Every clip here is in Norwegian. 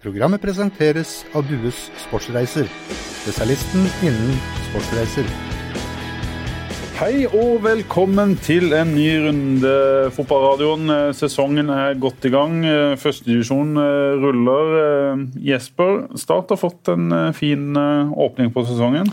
Programmet presenteres av Dues Sportsreiser, spesialisten innen sportsreiser. Hei og velkommen til en ny runde Fotballradioen. Eh, Sesongen er godt i gang. Eh, Førstedivisjon eh, ruller. Jesper, Start har fått en fin åpning på sesongen.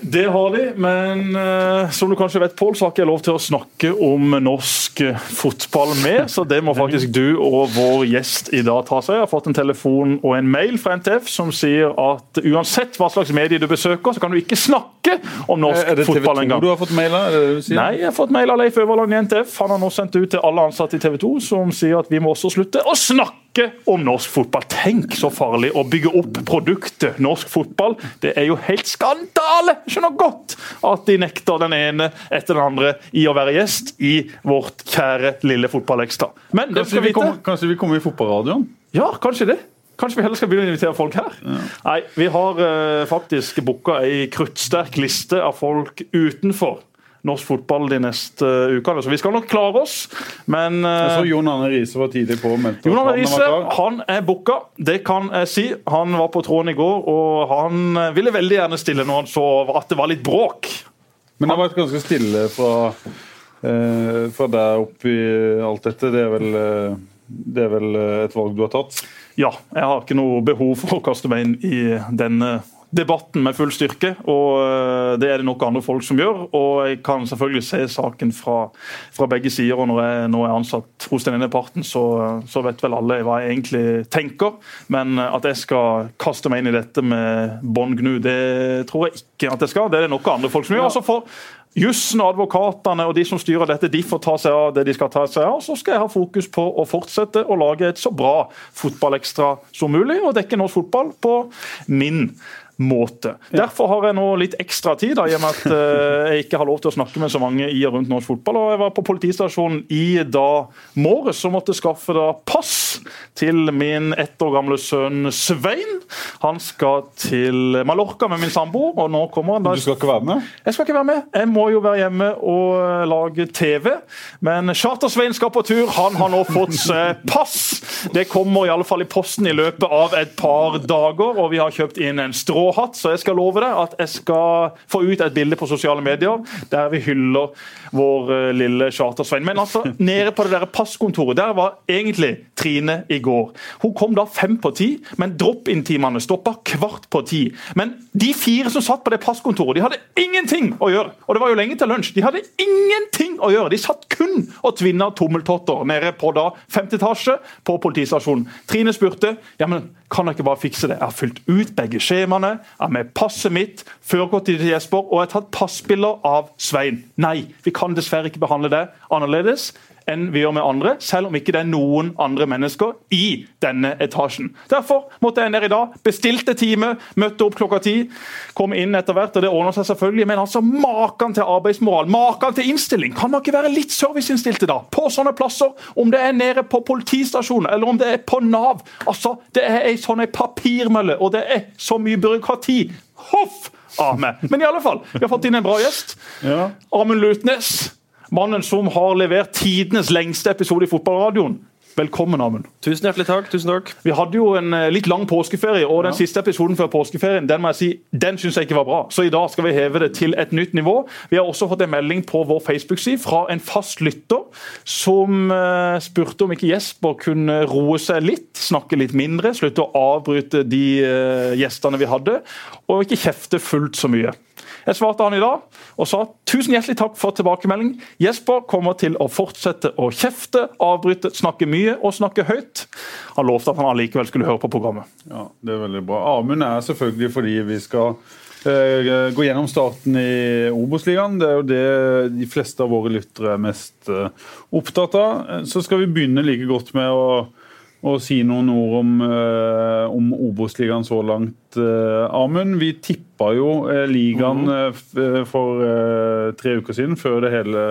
Det har de, men uh, som du kanskje vet, Pål, så har ikke jeg lov til å snakke om norsk fotball mer. Så det må faktisk du og vår gjest i dag ta seg. Jeg har fått en telefon og en mail fra NTF som sier at uansett hva slags medie du besøker, så kan du ikke snakke om norsk fotball engang. Er det TV 2 du har fått mail av? Nei, jeg har fått mail av Leif Øverland i NTF. Han har nå sendt ut til alle ansatte i TV 2 som sier at vi må også slutte å snakke om norsk fotball. Tenk så farlig å bygge opp produktet norsk fotball. Det er jo helt skandale! Skjønner godt at de nekter den ene etter den andre i å være gjest i vårt kjære lille fotballekstra. Men det skal vi vite. Kanskje vi kommer i fotballradioen? Ja, kanskje det. Kanskje vi heller skal begynne å invitere folk her? Ja. Nei, vi har uh, faktisk booka ei kruttsterk liste av folk utenfor norsk fotball de neste ukene. Så vi skal nok klare oss, men Jeg så Jon Arne Riise var tidlig på. Jon Arne Riise han er booka, det kan jeg si. Han var på tråden i går, og han ville veldig gjerne stille når han så at det var litt bråk. Men det har vært ganske stille fra, eh, fra der opp i alt dette. Det er, vel, eh, det er vel et valg du har tatt? Ja, jeg har ikke noe behov for å kaste meg inn i denne debatten med full styrke, og eh, det er det nok andre folk som gjør. Og jeg kan selvfølgelig se saken fra, fra begge sider, og når jeg nå er ansatt hos den ene parten, så, så, vet vel alle hva jeg egentlig tenker. Men at jeg skal kaste meg inn i dette med bånn gnu, det tror jeg ikke at jeg skal. Det er det nok andre folk som gjør. Altså for Jussen og advokatene og de som styrer dette, de får ta seg av det de skal ta seg av. Så skal jeg ha fokus på å fortsette å lage et så bra fotballekstra som mulig, og dekke norsk fotball på min måte. Derfor har jeg nå litt ekstra tid, da, i og med at uh, jeg ikke har lov til å snakke med så mange i og rundt norsk fotball. og Jeg var på politistasjonen i da morges og måtte skaffe da pass til min ett år gamle sønn Svein. Han skal til Mallorca med min samboer, og nå kommer han da Du skal ikke være med? Jeg skal ikke være med. Jeg må jo være hjemme og lage TV. Men Charter-Svein skal på tur. Han har nå fått seg pass. Det kommer i alle fall i posten i løpet av et par dager, og vi har kjøpt inn en strå hatt, så jeg skal love deg at jeg skal få ut et bilde på sosiale medier der vi hyller vår uh, lille Charter-Svein. Men altså, nede på det der passkontoret, der var egentlig Trine i går. Hun kom da fem på ti, men drop-in-timene stoppa kvart på ti. Men de fire som satt på det passkontoret, de hadde ingenting å gjøre. Og det var jo lenge til lunsj. De hadde ingenting å gjøre. De satt kun og tvinna tommeltotter nede på da femte etasje på politistasjonen. Trine spurte ja, men kan jeg ikke bare fikse det. Jeg har fylt ut begge skjemaene, er med passet mitt, førerkort til Jesper, og jeg har tatt passbilder av Svein. Nei, vi kan dessverre ikke behandle det annerledes enn vi gjør med andre, selv om ikke det er noen andre mennesker i denne etasjen. Derfor måtte jeg ned i dag, bestilte time, møtte opp klokka ti, kom inn etter hvert, og det ordner seg selvfølgelig. Men altså, maken til arbeidsmoral, maken til innstilling! Kan man ikke være litt serviceinnstilte da? På sånne plasser, om det er nede på politistasjonen eller om det er på Nav. Altså, Det er ei sånn papirmølle, og det er så mye byråkrati. Hoff! Av meg. Men i alle fall, vi har fått inn en bra gjest. Ja. Amund Lutnes. Mannen som har levert tidenes lengste episode i fotballradioen. Velkommen, Amund. Tusen hjertelig takk. tusen takk. Vi hadde jo en eh, litt lang påskeferie, og den ja. siste episoden før påskeferien den må jeg si, den synes jeg ikke var bra. Så i dag skal vi heve det til et nytt nivå. Vi har også fått en melding på vår Facebook-side fra en fast lytter som uh, spurte om ikke Jesper kunne roe seg litt, snakke litt mindre, slutte å avbryte de uh, gjestene vi hadde, og ikke kjefte fullt så mye. Jeg svarte han i dag og sa tusen hjertelig takk for tilbakemelding. Jesper kommer til å fortsette å kjefte, avbryte, snakke mye og snakke høyt. Han lovte at han allikevel skulle høre på programmet. Ja, Det er veldig bra. Amund er selvfølgelig fordi vi skal uh, gå gjennom starten i Obos-ligaen. Det er jo det de fleste av våre lyttere er mest uh, opptatt av. Så skal vi begynne like godt med å, å si noen ord om, uh, om Obos-ligaen så langt. Amund, vi tippa jo eh, ligaen for eh, tre uker siden, før det hele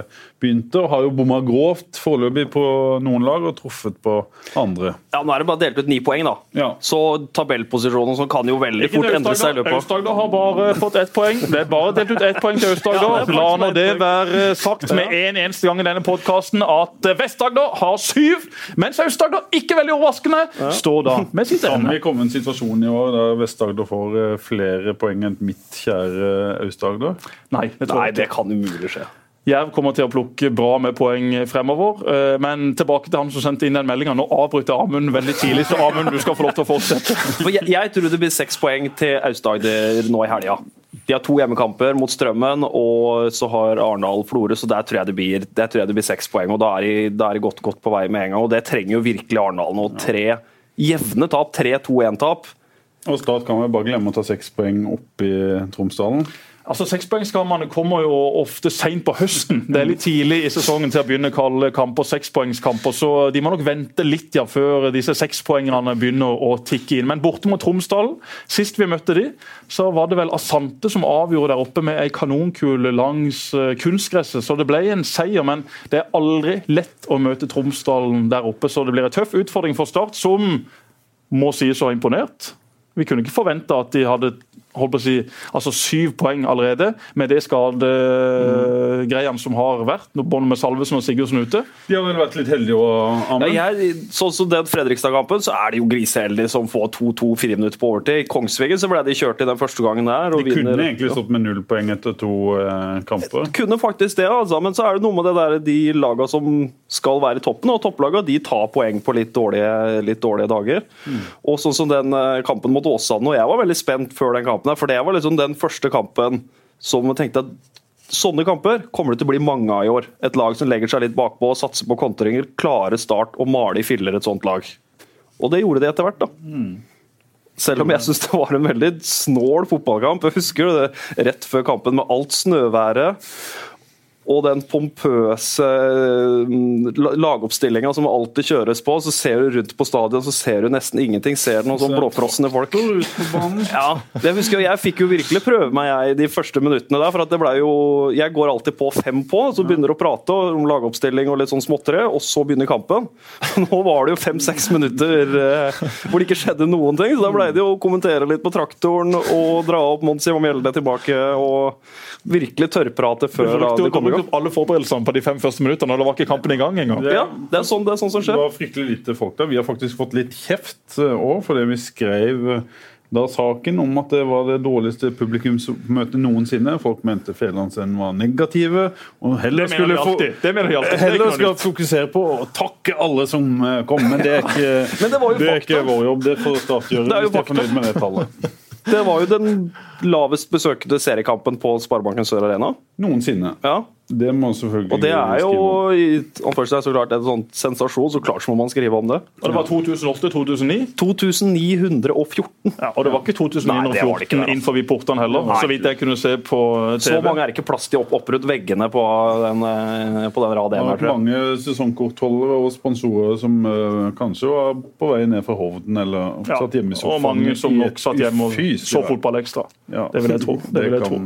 begynte. Og har jo bomma grovt foreløpig på noen lag og truffet på andre. Ja, Nå er det bare delt ut ni poeng, da. Ja. Så tabellposisjonen som kan jo veldig fort endre seg i løpet av Aust-Agder har bare fått ett poeng. Det er bare delt ut ett poeng til Aust-Agder. La nå det være sagt med en eneste gang i denne podkasten at Vest-Agder har syv, mens Aust-Agder ikke veldig overraskende, ja. står da med sitt ende. Kan vi komme i en situasjon i år der Vest-Agder får eh, flere poeng enn mitt kjære Aust-Agder? Nei, Nei, det kan umulig skje. Jerv kommer til å plukke bra med poeng fremover. Eh, men tilbake til han som sendte inn den meldinga. Nå avbryter Amund veldig tidlig, så Amund, du skal få lov til å fortsette. Jeg, jeg tror det blir seks poeng til Aust-Agder nå i helga. De har to hjemmekamper mot Strømmen, og så har Arendal-Florø, så der tror jeg det blir, der tror jeg det blir seks poeng. og Da er de, da er de godt, godt på vei med en gang. og Det trenger jo virkelig Arendal nå. Tre jevne tap, 3-2-1-tap. Og Start kan vel bare glemme å ta seks poeng opp i Tromsdalen? Altså, Sekspoengskammerne kommer jo ofte seint på høsten. Det er litt tidlig i sesongen til å begynne å kalle kamper sekspoengskamper. Så de må nok vente litt ja, før disse sekspoengerne begynner å tikke inn. Men borte mot Tromsdalen, sist vi møtte de, så var det vel Asante som avgjorde der oppe med ei kanonkule langs uh, kunstgresset. Så det ble en seier, men det er aldri lett å møte Tromsdalen der oppe. Så det blir en tøff utfordring for Start, som må sies å ha imponert. Vi kunne ikke forvente at de hadde holdt på å si, altså syv poeng allerede, med det skadegreiene som har vært, både med Salvesen og Sigurdsen ute. De har vel vært litt heldige òg, ja, Sånn som den Fredrikstad-kampen, så er de jo griseheldige som får 2-2 fire minutter på overtid. I Kongsvinger så ble de kjørt i den første gangen der. de kunne vinner. egentlig stått med null poeng etter to eh, kamper. Kunne faktisk det, altså, men så er det noe med det der, de lagene som skal være i toppen, og topplagene de tar poeng på litt dårlige, litt dårlige dager. Mm. Og sånn som den eh, kampen mot Åsane, og jeg var veldig spent før den kampen kampen her. For det var liksom den første kampen som vi tenkte at Sånne kamper kommer det til å bli mange av i år. Et lag som legger seg litt bakpå, og satser på kontringer, klare start og male i filler et sånt lag. Og det gjorde de etter hvert, da. Mm. Selv om jeg syns det var en veldig snål fotballkamp. Jeg husker det rett før kampen med alt snøværet og den pompøse mm, lagoppstillinga som alltid kjøres på. Så ser du rundt på stadion, så ser du nesten ingenting. Ser du noen sånn blåfrosne folk. Ja, det husker Jeg jeg fikk jo virkelig prøve meg jeg de første minuttene der. for at det ble jo, Jeg går alltid på fem på, så begynner å prate om lagoppstilling og litt sånn småtteri, og så begynner kampen. Nå var det jo fem-seks minutter eh, hvor det ikke skjedde noen ting. så Da ble det jo å kommentere litt på traktoren og dra opp Monsi Mjelde tilbake. og virkelig tørrprate før det kom gang. alle forberedelsene på de fem første minuttene, og det var ikke kampen i gang engang. Ja, det er, sånn, det er sånn som skjer. Det var fryktelig lite folk der. Vi har faktisk fått litt kjeft òg, eh, fordi vi skrev eh, da saken om at det var det dårligste publikumsmøtet noensinne. Folk mente Fedlandsen var negative. og Heller skulle, heller skal fokusere på å takke alle som eh, kom. Men det er ikke, det det er ikke vår jobb. Det får Start gjøre hvis de er fornøyd med det tallet. Det var jo den lavest besøkte seriekampen på Sparebanken Sør Arena. Noensinne. Ja. Det må selvfølgelig Og det er jo i så klart en sånn sensasjon, så klart så må man skrive om det. Og det var 2008-2009? 2914. Ja, og det var ikke 2914 innenfor portene heller, Nei. så vidt jeg kunne se på TV. Så mange er ikke plass til å opprutte veggene på den, eh, på den rad 1 her, tror jeg. Mange sesongkortholdere og sponsorer som uh, kanskje var på vei ned fra Hovden eller ja, satt hjemme i sofaen. Og mange som nok satt hjemme og så fotball ekstra. Ja, det vil jeg tro. Det jeg tro.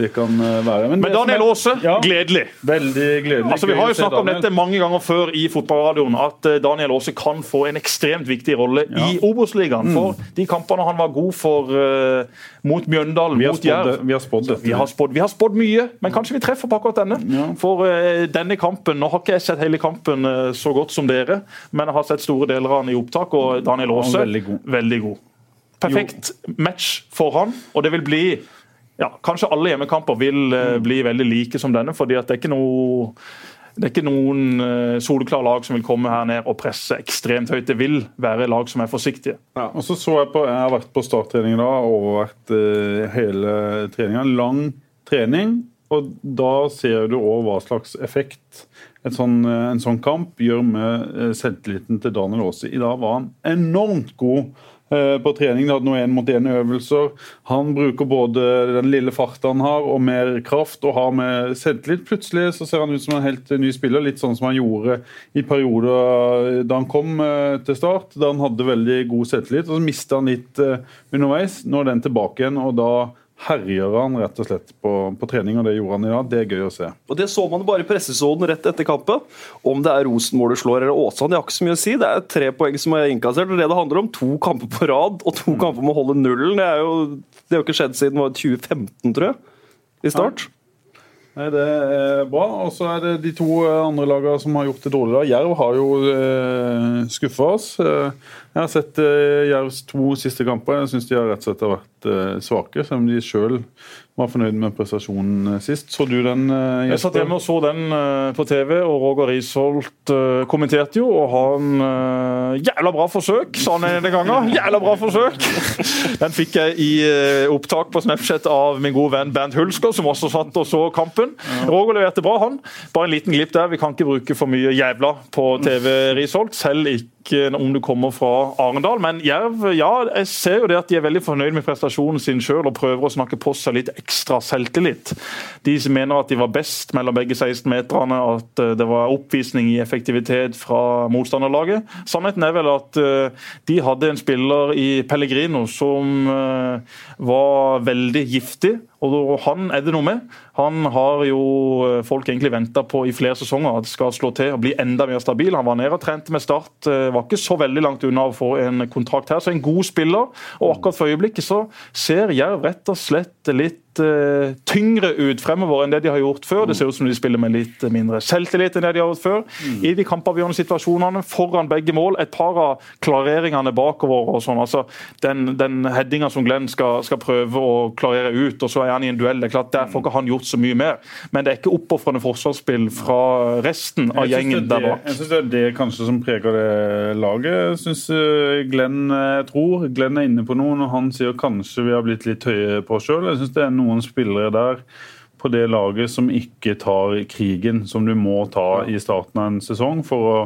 Det kan eh, være. Men, Men Daniel Aase, ja, gledelig. Veldig gledelig. Altså, vi har jo snakket om dette mange ganger før i fotballradioen, at eh, Daniel Aase kan få en ekstremt viktig rolle ja. i Obos-ligaen. Mm. For de kampene han var god for uh, mot Mjøndalen, mot Jerv Vi har spådd dette. Vi har spådd, vi har spådd mye, men kanskje vi treffer på akkurat denne. Ja. For uh, denne kampen Nå har ikke jeg sett hele kampen uh, så godt som dere, men jeg har sett store deler av den i opptak, og Daniel Aase veldig god. Veldig god. Perfekt jo. match for han, og det vil bli ja, kanskje alle hjemmekamper vil uh, bli veldig like som denne. fordi at det er ikke noe det er ikke noen uh, soleklare lag som vil komme her ned og presse ekstremt høyt. Det vil være lag som er forsiktige. Ja, og så så Jeg på, jeg har vært på starttrening da, og vært uh, hele treninga. Lang trening. Og da ser du òg hva slags effekt sånn, en sånn kamp gjør med selvtilliten til Daniel Aase. I dag var han enormt god Eh, på trening. Det hadde noen én-mot-én-øvelser. Han bruker både den lille farten han har, og mer kraft, og har med selvtillit. Plutselig så ser han ut som en helt ny spiller, litt sånn som han gjorde i perioder da han kom eh, til start. Da han hadde veldig god selvtillit. og Så mista han litt eh, underveis. Nå er den tilbake igjen, og da herjer han rett og slett på, på, trening, og det gjorde han i dag. Det er gøy å se. Og Det så man bare i pressesonen rett etter kampen. Om det er Rosenborg du slår eller Åsane, det har ikke så mye å si. Det er tre poeng som er innkassert. og Det det handler om, to kamper på rad og to mm. kamper med å holde nullen. Det, er jo, det har jo ikke skjedd siden 2015, tror jeg, i start. Nei, Det er bra. Og så er det de to andre lagene som har gjort det dårlig. da. Jerv har jo eh, skuffa oss. Eh, Jeg har sett uh, Jervs to siste kamper. Jeg syns de har rett og slett vært uh, svake, selv om de sjøl var fornøyd med prestasjonen eh, sist. Så du den? Uh, Jeg satt hjemme og så den eh, på TV, og Roger Risholt eh, kommenterte jo. Og han eh, Jævla bra forsøk, sa han en gang. Jævla bra forsøk! Den fikk jeg i eh, opptak på Snapchat av min gode venn Bernt Hulsker, som også satt og så kampen. Roger leverte bra, han. Bare en liten glipp der. Vi kan ikke bruke for mye jævla på TV, Risholt. Selv ikke om du kommer fra Arendal. Men Jerv, ja, jeg ser jo det at de er veldig fornøyd med prestasjonen sin sjøl og prøver å snakke på seg litt ekstra selvtillit. De som mener at de var best mellom begge 16-meterne, at eh, det var oppvisning i effektivitet fra motstanderlaget. Sannheten er vel at eh, de hadde en spiller i Pellegrino som eh, var veldig giftig. Og han er det noe med. Han har jo eh, folk egentlig venta på i flere sesonger at skal slå til og bli enda mer stabil. Han var nede og trente med Start, eh, var ikke så veldig langt unna å få en kontrakt her. Så en god spiller. Og akkurat for øyeblikket så ser Jerv rett og slett litt eh, tyngre ut fremover enn det de har gjort før. Det ser ut som de spiller med litt mindre selvtillit enn det de har gjort før. I de kampavgjørende situasjonene, foran begge mål. Et par av klareringene bakover og sånn. altså Den, den headinga som Glenn skal, skal prøve å klarere ut, og så er han i en duell. det er klart Der får ikke han gjort så mye mer. Men det er ikke oppofrende forsvarsspill fra resten av gjengen er der bak. Jeg syns det er det kanskje som preger det laget. Syns Glenn jeg tror Glenn er inne på noe når han sier kanskje vi har blitt litt høye på oss sjøl. Jeg syns det er noen spillere der på det laget som ikke tar krigen som du må ta i starten av en sesong for å,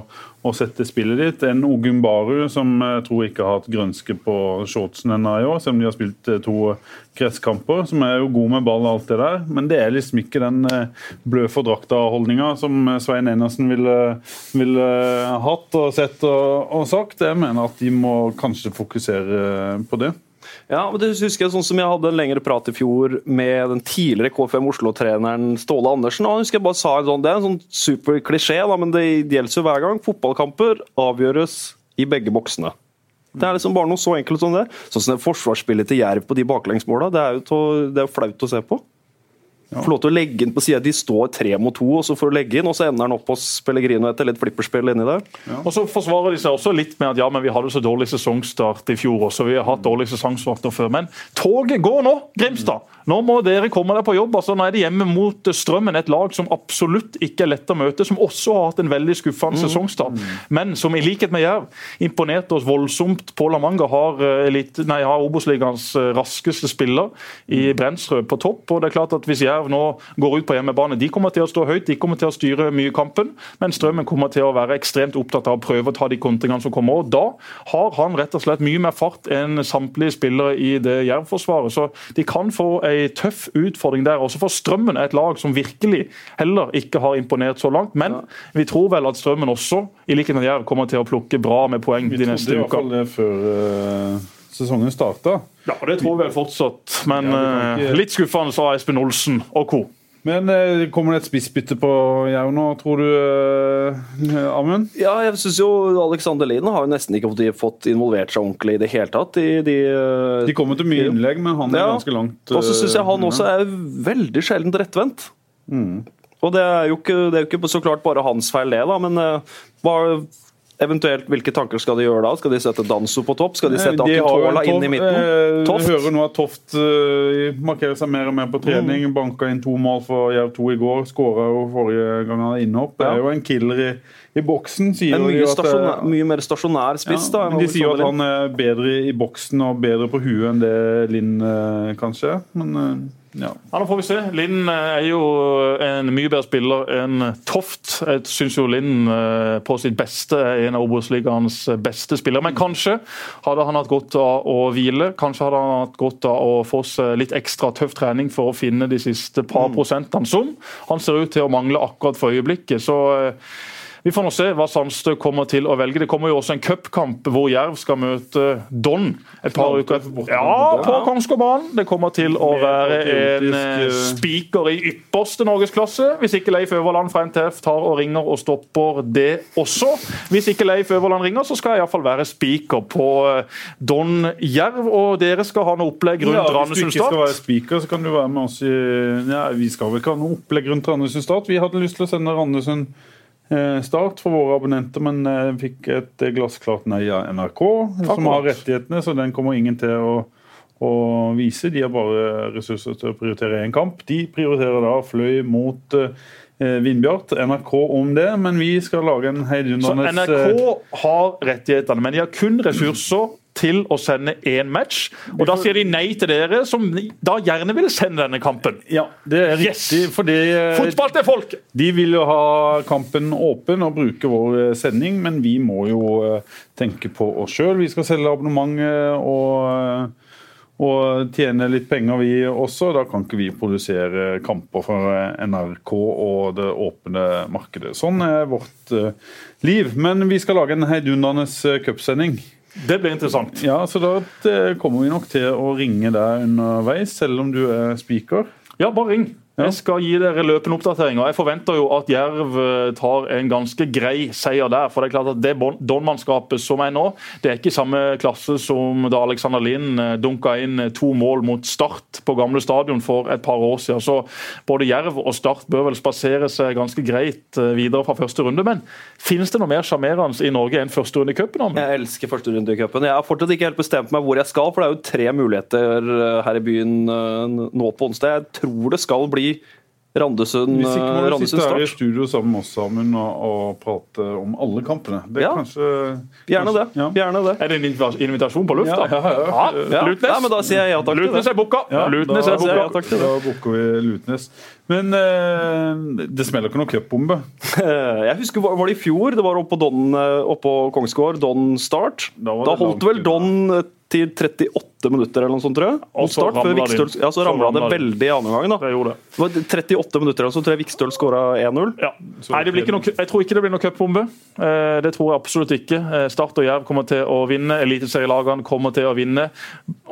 å sette spillet ditt. En Ogumbaru som jeg tror ikke har hatt grønske på shortsen ennå i år, selv om de har spilt eh, to kretskamper, som er jo god med ball og alt det der. Men det er liksom ikke den eh, blø for drakta-holdninga som eh, Svein Enersen ville, ville hatt og sett og, og sagt. Jeg mener at de må kanskje fokusere på det. Ja, men det husker jeg sånn som jeg hadde en lengre prat i fjor med den tidligere KFM Oslo-treneren Ståle Andersen. og han husker jeg bare sa en sånn, Det er en sånn super klisjé, da, men det gjelder jo hver gang. Fotballkamper avgjøres i begge boksene. Det er liksom bare noe så enkelt som det. Sånn som det forsvarsspillet til Jerv på de baklengsmåla. Det er jo to, det er flaut å se på. Få lov til å legge inn på sida. De står tre mot to, og så får du legge inn, og så ender han opp hos Pellegrino etter litt flipperspill inni der. Og så forsvarer de seg også litt med at ja, men vi hadde så dårlig sesongstart i fjor også. Vi har hatt dårlig sesongstart før. Men toget går nå, Grimstad! Nå må dere komme dere på jobb. altså Nå er det hjemme mot Strømmen, et lag som absolutt ikke er lett å møte. Som også har hatt en veldig skuffende sesongstart, men som i likhet med Jerv imponerte oss voldsomt. Pål Amanga har, eh, elite- nei, har Obos-ligaens eh, raskeste spiller i Brensrød på topp. og det er klart at Hvis Jerv nå går ut på hjemmebane, de kommer til å stå høyt, de kommer til å styre mye kampen. Men Strømmen kommer til å være ekstremt opptatt av å prøve å ta de kontringene som kommer. og Da har han rett og slett mye mer fart enn samtlige spillere i det Jerv-forsvaret. Så de kan få ei tøff utfordring der. Også for Strømmen er et lag som virkelig heller ikke har imponert så langt. Men vi tror vel at Strømmen også, i likhet med Jerv, kommer til å plukke bra med poeng Vi de trodde i hvert fall det før uh, sesongen starta. Ja, det tror vi vel fortsatt. Men Ja, ikke- eh, litt skuffende sa Espen Olsen og co. Men eh, kommer det et spissbytte på Jerv nå, tror du, eh, Amund? Ja, jeg synes jo Alexander Lien har jo nesten ikke fått- fått involvert seg ordentlig i det hele tatt. De, de, De kommer til mye innlegg, men han er Ja. ganske langt. Og så syns jeg han også er veldig sjeldent rettvendt. Mm. Og det er, jo ikke, det er jo ikke så klart bare hans feil, det, da, men hva, eventuelt hvilke tanker skal de gjøre da? Skal de sette Danso på topp? Skal de sette Akintola inn i midten? eh, Toft? Vi hører nå at Toft eh, markerer seg mer og mer på trening. Mm. Banka inn to mål for Jerv 2 i går. Skåra jo forrige gang han hadde innhopp. Det er jo en killer i, i boksen, sier En mye, at stasjonær, mye mer stasjonær spiss. Ja, da. de sier at han er bedre i boksen og bedre på huet enn det Linn eh, kanskje er. Men eh, ja. Ja, nå får vi se. Linn eh, er jo en mye bedre spiller enn Toft. Jeg syns jo Linn eh, på sitt beste er en av Obos-ligaens beste spillere. Men kanskje hadde han hatt godt av å hvile. Kanskje hadde han hatt godt av å få seg litt ekstra tøff trening for å finne de siste par prosentene som han ser ut til å mangle akkurat for øyeblikket. Så eh, Vi får nå se hva Sandstø kommer til å velge. Det kommer jo også en cupkamp hvor Jerv skal møte Don et par uker Ja, på Kongsgårdbanen. Det kommer til å være en eh, spiker i ypperste norgesklasse. Hvis ikke Leif Øverland fra NTF tar og ringer og stopper det også. Hvis ikke Leif Øverland ringer, så skal jeg iallfall være spiker på eh, Don Jerv. Og dere skal ha noe opplegg rundt ja, Randesund Hvis du ikke skal være speaker, så kan du være med oss i ja, Vi skal vel ikke ha noe opplegg rundt Randesund Start. Vi hadde lyst til å sende Randesund Start for våre abonnenter, men den fikk et glassklart nei av NRK, som har rettighetene, så den kommer ingen til å, å vise. De har bare ressurser til å prioritere én kamp. De prioriterer da Fløy mot eh, Vindbjart. NRK om det, men vi skal lage en Så NRK har rettighetene, men de har kun ressurser til å sende én match. Og Da sier de nei til dere, som da gjerne vil sende denne kampen. Ja, det er Yes! fordi eh, Fotball til folket! De vil jo ha kampen åpen og bruke vår eh, sending, men vi må jo eh, tenke på oss sjøl. Vi skal selge abonnement og, og tjene litt penger, vi også. Da kan ikke vi produsere kamper for NRK og det åpne markedet. Sånn er vårt liv. Men vi skal lage en heidundrende cupsending. Det blir interessant. Ja, så da eh, kommer vi nok til å ringe deg underveis, selv om du er speaker. Ja, bare ring. Ja. Jeg skal gi dere løpende oppdateringer. Jeg forventer jo at Jerv eh, tar en ganske grei seier der. For det er klart at det Don-mannskapet som er nå, det er ikke i samme klasse som da Alexander Lind eh, dunka inn eh, to mål mot Start på gamle stadion for et par år siden. Så både Jerv og Start bør vel spasere seg ganske greit videre fra første runde. Men finnes det noe mer sjarmerende i Norge enn første runde i cupen? Jeg elsker første runde i cupen. Jeg har fortsatt ikke helt bestemt meg hvor jeg skal, for det er jo tre muligheter her i byen nå på onsdag. Jeg tror det skal bli Randesund, Hvis ikke eh, må vi sitte her i studio sammen med oss sammen og, og prate om alle kampene. Det er Ja. kanskje Gjerne det. Ja. Gjerne det. Er det en invitasjon på lufta? Ja, ja, ja. Ja. Lutnes? ja, men da sier jeg ja takk til Lutnes det. er booka. Ja, Lutnes da, er booka. til. Da booker vi Lutnes. Men eh, det smeller ikke noe cupbombe. Eh, Jeg husker, var var det i fjor? Det var oppe på Don, oppå på Kongsgård, Don Start. Da Da holdt langt vel. Don eh, til 38 minutter eller noe sånt, tror jeg. Og Mot så start, før ramla. Vikstøl, ja, så ramla det veldig i andre omgang. Det gjorde det. Det var 38 minutter eller så tror jeg Vikstøl skåra 1-0. Ja. Nei, det blir ikke noe, jeg tror ikke det blir noen cupbombe. Eh, Det tror jeg absolutt ikke. Eh, Start og Jerv kommer til å vinne. Eliteserielagene kommer til å vinne.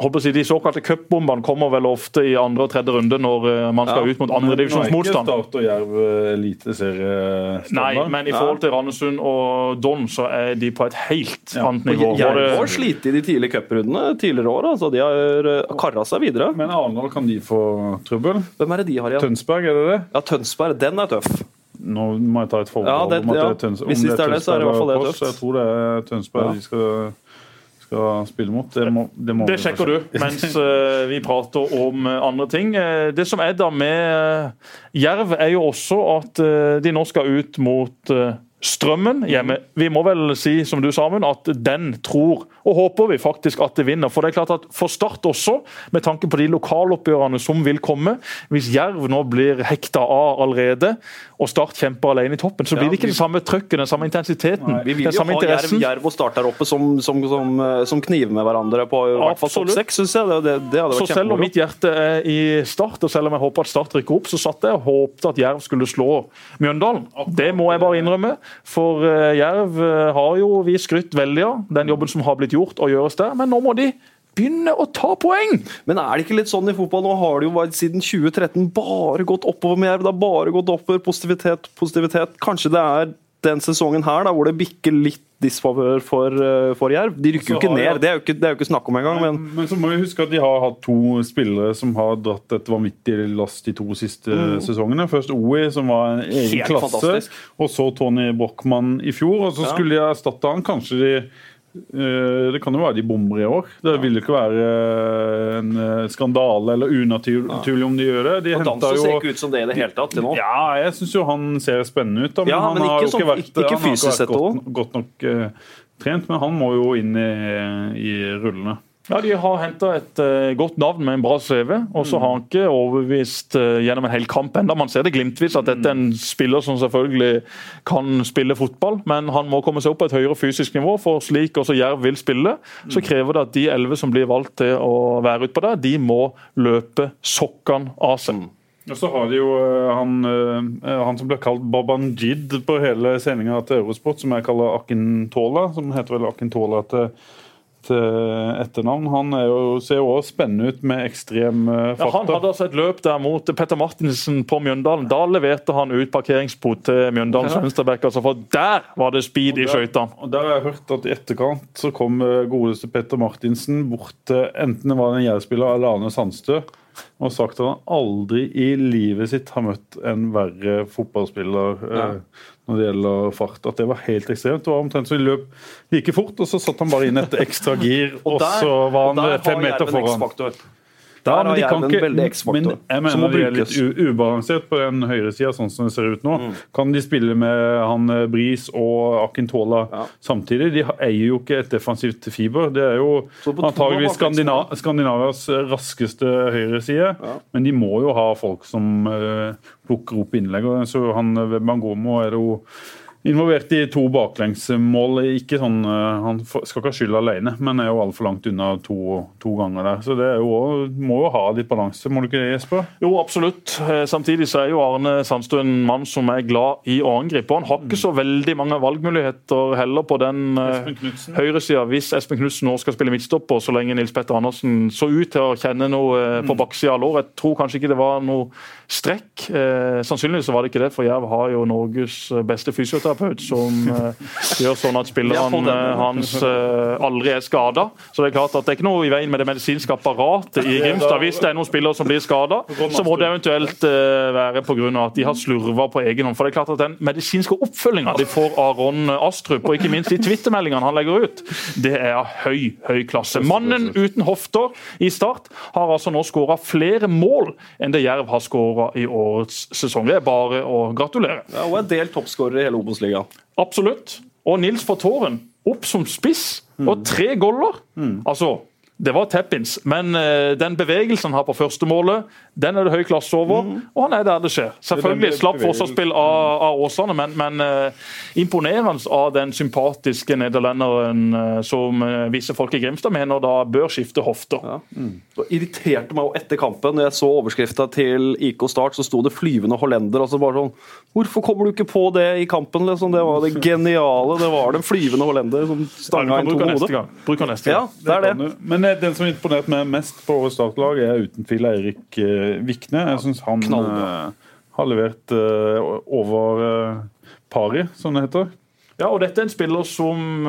Håper å si, De såkalte cupbombene kommer vel ofte i andre og tredje runde når eh, man skal Ja. ut mot andredivisjonsmotstand. Nå er ikke Start og Jerv eliteseriestandard. Nei, men i forhold til Randesund og Don, så er de på et helt Ja, annet nivå. Jerv har slitt i de tidlige cuprundene tidligere år. Altså, de har eh, kara seg videre. Men Arendal, kan de få trøbbel? Hvem er det de har igjen? Tønsberg, er det det? Ja, Tønsberg. Den er tøff. Nå må jeg ta et forbehold Ja, det- om at det er Tønsberg. Hvis det er det, så er det i hvert fall det tøft. Jeg tror det er Tønsberg Ja. de skal, skal spille mot. Det, må, det, må Det sjekker du mens eh, vi prater om eh, andre ting. Det som er da med Jerv, er jo også at de nå skal ut mot Strømmen hjemme. Vi må vel si som du sa, Amund, at den tror og håper vi faktisk at det vinner. For det er klart at for Start også, med tanke på de lokaloppgjørene som vil komme. Hvis Jerv nå blir hekta av allerede, og Start kjemper alene i toppen, så blir det ikke det samme trøkket, den samme intensiteten, Vi vil den jo samme ha jerv, og Start der oppe som, som, som, eh, som kniver med hverandre på i hvert fall topp seks, syns jeg. Det, det, det hadde Så selv om mitt hjerte er i Start, og selv om jeg håper at Start rykker opp, så satt jeg og håpte at Jerv skulle slå Mjøndalen. Det må jeg bare innrømme. For eh, Jerv eh, har jo vi skrytt veldig av, den jobben som har blitt gjort og gjøres der. Men nå må de begynne å ta poeng! Men er det ikke litt sånn i fotball? Nå har det jo vært siden 2013 bare gått oppover med Jerv. Det har bare gått oppover. Positivitet, positivitet. Kanskje det er den sesongen her da, hvor det bikker litt disfavør for, eh, for Jerv. De rykker jo ikke ned, det er jo ikke, det er jo ikke snakk om engang. Men Men så må vi huske at de har hatt to spillere som har dratt et vanvittig last de to siste sesongene. Først OI, som var en egen Helt klasse, fantastisk. og så Tony Brochmann i fjor. Og så Ja. skulle de erstatte han. Kanskje de Det kan jo være de bommer i år. Det vil jo ikke være eh, en eh, skandale eller unaturlig om de gjør det. De og Danso jo... ser ikke ut som det i det hele tatt til nå. ja, jeg syns jo han ser spennende ut. Da, men Ja, han men har ikke jo sånn- ikke vært, ikke han har ikke vært godt, godt nok uh, trent, men han må jo inn i, i rullene. Ja, De har henta et uh, godt navn med en bra CV, og så har han ikke overbevist uh, gjennom en hel kamp enda. Man ser det glimtvis at dette er en spiller som selvfølgelig kan spille fotball, men han må komme seg opp på et høyere fysisk nivå. For slik også Jerv vil spille, så krever det at de elleve som blir valgt til å være utpå der, de må løpe sokkene av seg. Og så har de jo eh, han, han som ble kalt Babanjid på hele sendinga til Eurosport, som jeg kaller Akintola, som heter vel Akintola til, til etternavn. Han jo, ser jo også spennende ut med ekstrem fakta. Ja, han hadde altså et løp der mot Petter Martinsen på Mjøndalen. Da leverte han ut parkeringsbot til Mjøndalens Ja. venstreback, altså, for der var det speed i skøytene. Der har jeg hørt at i etterkant så kom eh, godeste Petter Martinsen bort til enten det var en Jerv-spiller eller Arne Sandstø og sagt at han aldri i livet sitt har møtt en verre fotballspiller eh, når det gjelder fart. At det var helt ekstremt. Det var omtrent så de løp like fort, og så satt han bare inn et ekstra gir, og, der- så var og han fem meter foran. X-faktor. Ja, Der men de kan ikke- Men jeg mener de er litt ubalansert på den høyresida, sånn som det ser ut nå. Mm. Kan de spille med han eh, Bris og Akintola Ja. samtidig? De eier jo ikke et defensivt fiber. Det er jo antageligvis. Skandina Skandinavias raskeste høyreside. Ja. Men de må jo ha folk som uh, plukker opp innlegg. Så han eh, Bangomo er jo involvert i to baklengsmål. Ikke sånn, eh, Han skal ikke ha skyld alene, men er jo altfor langt unna to, to ganger der. Så det er jo, må jo ha litt balanse, må du ikke det, Jesper? Jo, absolutt. Eh, Samtidig så er jo Arne Sandstø en mann som er glad i å angripe. Han har ikke så veldig mange valgmuligheter heller på den eh, høyresida. Hvis Espen Knutsen nå skal spille midtstopper, så lenge Nils Petter Andersen så ut til å kjenne noe på baksida av lår. Jeg tror kanskje ikke det var noe strekk. Sannsynligvis var det ikke det, for Jerv har jo Norges beste fysioterapeut som eh, gjør sånn at spillerne eh, hans eh, aldri er skada. Så det er klart at det er ikke noe i veien med det medisinske apparatet i Grimstad. Hvis det er noen spillere som blir skada, så må det eventuelt være pga. at de har slurva på egen hånd. For det er klart at Den medisinske oppfølginga de får av Ron Astrup, og ikke minst de twittermeldingene han legger ut, det er av høy, høy klasse. Mannen uten hofter i Start har altså nå skåra flere mål enn det Jerv har skåra i årets sesong. Det er bare å gratulere. Ja, og en del toppskårere i hele Obos-ligaen. Absolutt. Og Nils fra Tåren opp som spiss, og tre goller. Altså, det var tap-ins, men uh, den bevegelsen han har på første målet, den er det høy klasse over, og han er der det skjer. Selvfølgelig slapp bevegelsen- forsvarsspill av, av Åsane, men, men uh, imponerende av den sympatiske nederlenderen uh, som visse folk i Grimstad mener da bør skifte hofter. Ja. Det irriterte meg jo etter kampen når jeg så overskrifta til IK Start, så sto det 'flyvende hollender'. altså bare sånn, Hvorfor kommer du ikke på det i kampen? liksom? Det var det geniale. Det var den flyvende hollender som stanga inn to gang. Bruk den neste gang. Ja, det er det. du. Men eh, den som imponerte imponert meg mest på årets startlag, er uten tvil Eirik eh, Vikne. Jeg syns han eh, har levert over pari, som det heter. Ja, og dette er en spiller som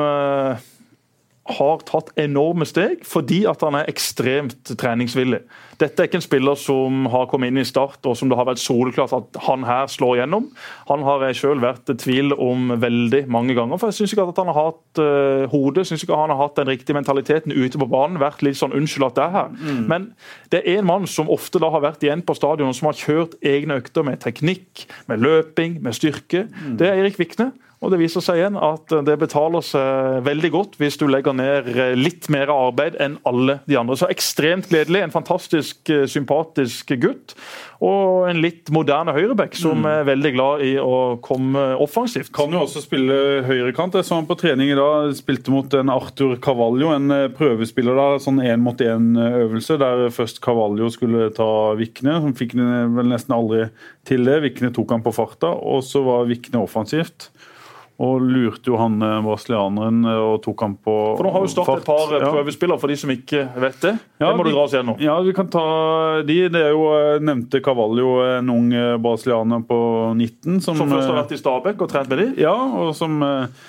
har tatt enorme steg fordi at han er ekstremt treningsvillig. Dette er ikke en spiller som har kommet inn i start og som det har vært soleklart at han her slår gjennom. Han har jeg selv vært i tvil om veldig mange ganger. for Jeg syns ikke at han har hatt uh, hodet, synes ikke han har hatt den riktige mentaliteten ute på banen. Vært litt sånn 'unnskyld at det er her'. Men det er en mann som ofte da har vært igjen på stadion, og som har kjørt egne økter med teknikk, med løping, med styrke. Det er Erik Vikne. Og Det viser seg igjen at det betaler seg veldig godt hvis du legger ned eh, litt mer arbeid enn alle de andre. Så ekstremt gledelig. En fantastisk eh, sympatisk gutt. Og en litt moderne høyreback som er veldig glad i å komme offensivt. Kan jo også spille høyrekant. Jeg så han på trening i dag. Spilte mot en Arthur Cavallo, en eh, prøvespiller. da, Sånn én-mot-én-øvelse der først Cavallo skulle ta Vikne. Han fikk vel nesten aldri til det. Vikne tok han på farta, og så var Vikne offensivt. Og lurte jo han eh, brasilianeren eh, og tok han på For Nå har jo startet et par eh, prøvespillere for de som ikke vet det. Ja, det må du dra oss gjennom. Ja, vi kan ta de. Det er jo nevnte Cavallo, en ung brasilianer på 19. Som, Som først har vært i Stabæk og trent med de. Ja, og som eh,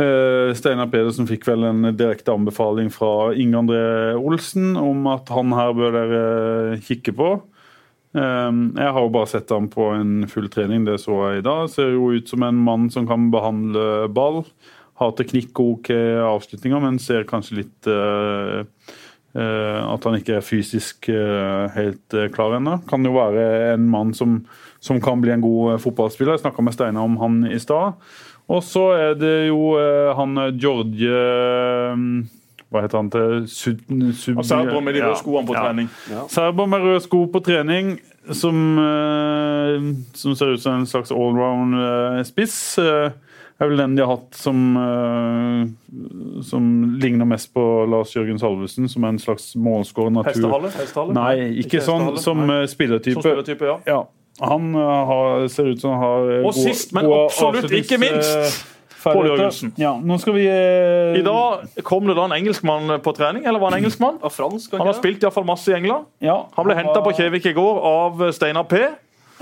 eh, Steinar Pedersen fikk vel en direkte anbefaling fra Inge André Olsen om at han her bør dere kikke på. Eh, jeg har jo bare sett ham på en full trening, det så jeg i dag. Ser jo ut som en mann som kan behandle ball. Har teknikk og ok avslutninger, men ser kanskje litt eh, eh, at han ikke er fysisk eh, helt klar ennå. Kan jo være en mann som, som kan bli en god fotballspiller. Jeg snakka med Steinar om han i stad. Og så er det jo han Georgie... George eh, Hva heter han til sub, sub, Og Serber med de Ja, røde skoene på ja. trening. Serbo med røde sko på trening, som, eh, som ser ut som en slags allround-spiss. er vel den de har hatt som, uh, som ligner mest på Lars Jørgen Salvesen, som er en slags målskårer natur. Hestehale? Hestehale? Nei, ikke, sånn som uh, spillertype. Som spillertype, ja. ja. Han uh, har, ser ut som han har Og gode, sist, men absolutt ikke minst, Pål Jørgensen. Ja, nå skal vi I dag kom det da en engelskmann på trening, eller var han engelskmann? Mm. fransk, han har spilt iallfall masse i England. Ja, han ble henta på Kjevik i går av Steinar P.